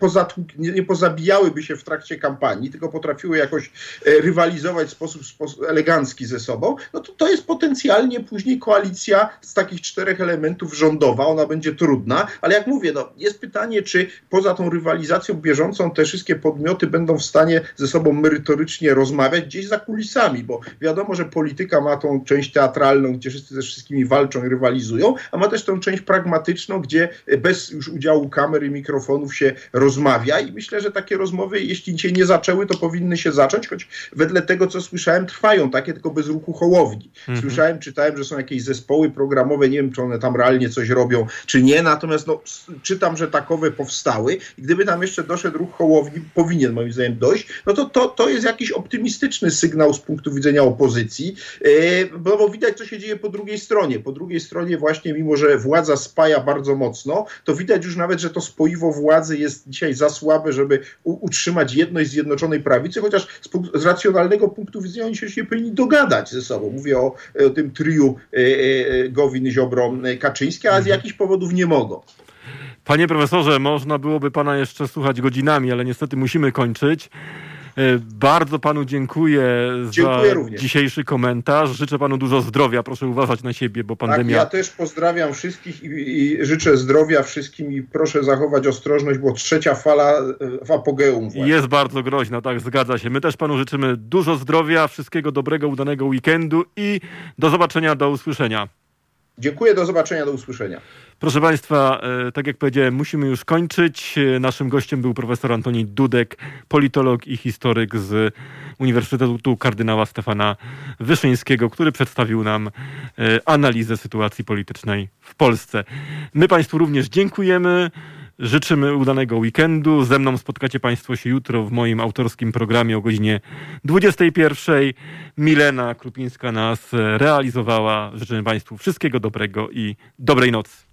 nie, nie pozabijałyby się w trakcie kampanii, tylko potrafiły jakoś e, rywalizować w sposób, sposób elegancki ze sobą, no to to jest potencjalnie później koalicja z takich czterech elementów rządowa. Ona będzie trudna, ale jak mówię, no, jest pytanie, czy poza tą rywalizacją bieżącą te wszystkie podmioty będą w stanie ze sobą merytorycznie rozmawiać gdzieś za kulisami, bo wiadomo, że polityka ma tą część teatralną, gdzie wszyscy ze wszystkimi walczą i rywalizują, a ma też tą część pragmatyczną, gdzie bez już udziału kamer i mikrofonów się rozmawia i myślę, że takie rozmowy, jeśli się nie zaczęły, to powinny się zacząć, choć wedle tego, co słyszałem, trwają takie, tylko bez ruchu Hołowni. Mhm. Słyszałem, czytałem, że są jakieś zespoły programowe, nie wiem, czy one tam realnie coś robią, czy nie, natomiast no, czytam, że takowe powstały i gdyby tam jeszcze doszedł ruch Hołowni, powinien moim zdaniem dojść, no to to, to jest jakiś optymistyczny sygnał z punktu widzenia opozycji, e, bo, bo widać, co się dzieje po drugiej stronie. Po drugiej stronie właśnie, mimo że władza spaja bardzo mocno, to widać już nawet, że to spoiwo władzy jest dzisiaj za słabe, żeby utrzymać jedność Zjednoczonej Prawicy, chociaż z, z racjonalnego punktu widzenia oni się już nie powinni dogadać ze sobą. Mówię o, o tym triu e, e, Gowin, Ziobro, e, Kaczyński, a z jakichś powodów nie mogą. Panie profesorze, można byłoby pana jeszcze słuchać godzinami, ale niestety musimy kończyć. E, Bardzo panu dziękuję, Dziękuję za również. dzisiejszy komentarz. Życzę panu dużo zdrowia. Proszę uważać na siebie, bo Tak, pandemia. ja też pozdrawiam wszystkich i, i życzę zdrowia wszystkim i proszę zachować ostrożność, bo trzecia fala e, w apogeum. Właśnie. Jest bardzo groźna, tak, zgadza się. My też panu życzymy dużo zdrowia, wszystkiego dobrego, udanego weekendu i do zobaczenia, do usłyszenia. Dziękuję, do zobaczenia, do usłyszenia. Proszę Państwa, e, tak jak powiedziałem, musimy już kończyć. E, Naszym gościem był profesor Antoni Dudek, politolog i historyk z Uniwersytetu Kardynała Stefana Wyszyńskiego, który przedstawił nam e, analizę sytuacji politycznej w Polsce. My Państwu również dziękujemy. Życzymy udanego weekendu. Ze mną spotkacie Państwo się jutro w moim autorskim programie o godzinie 21. Milena Krupińska nas realizowała. Życzymy Państwu wszystkiego dobrego i dobrej nocy.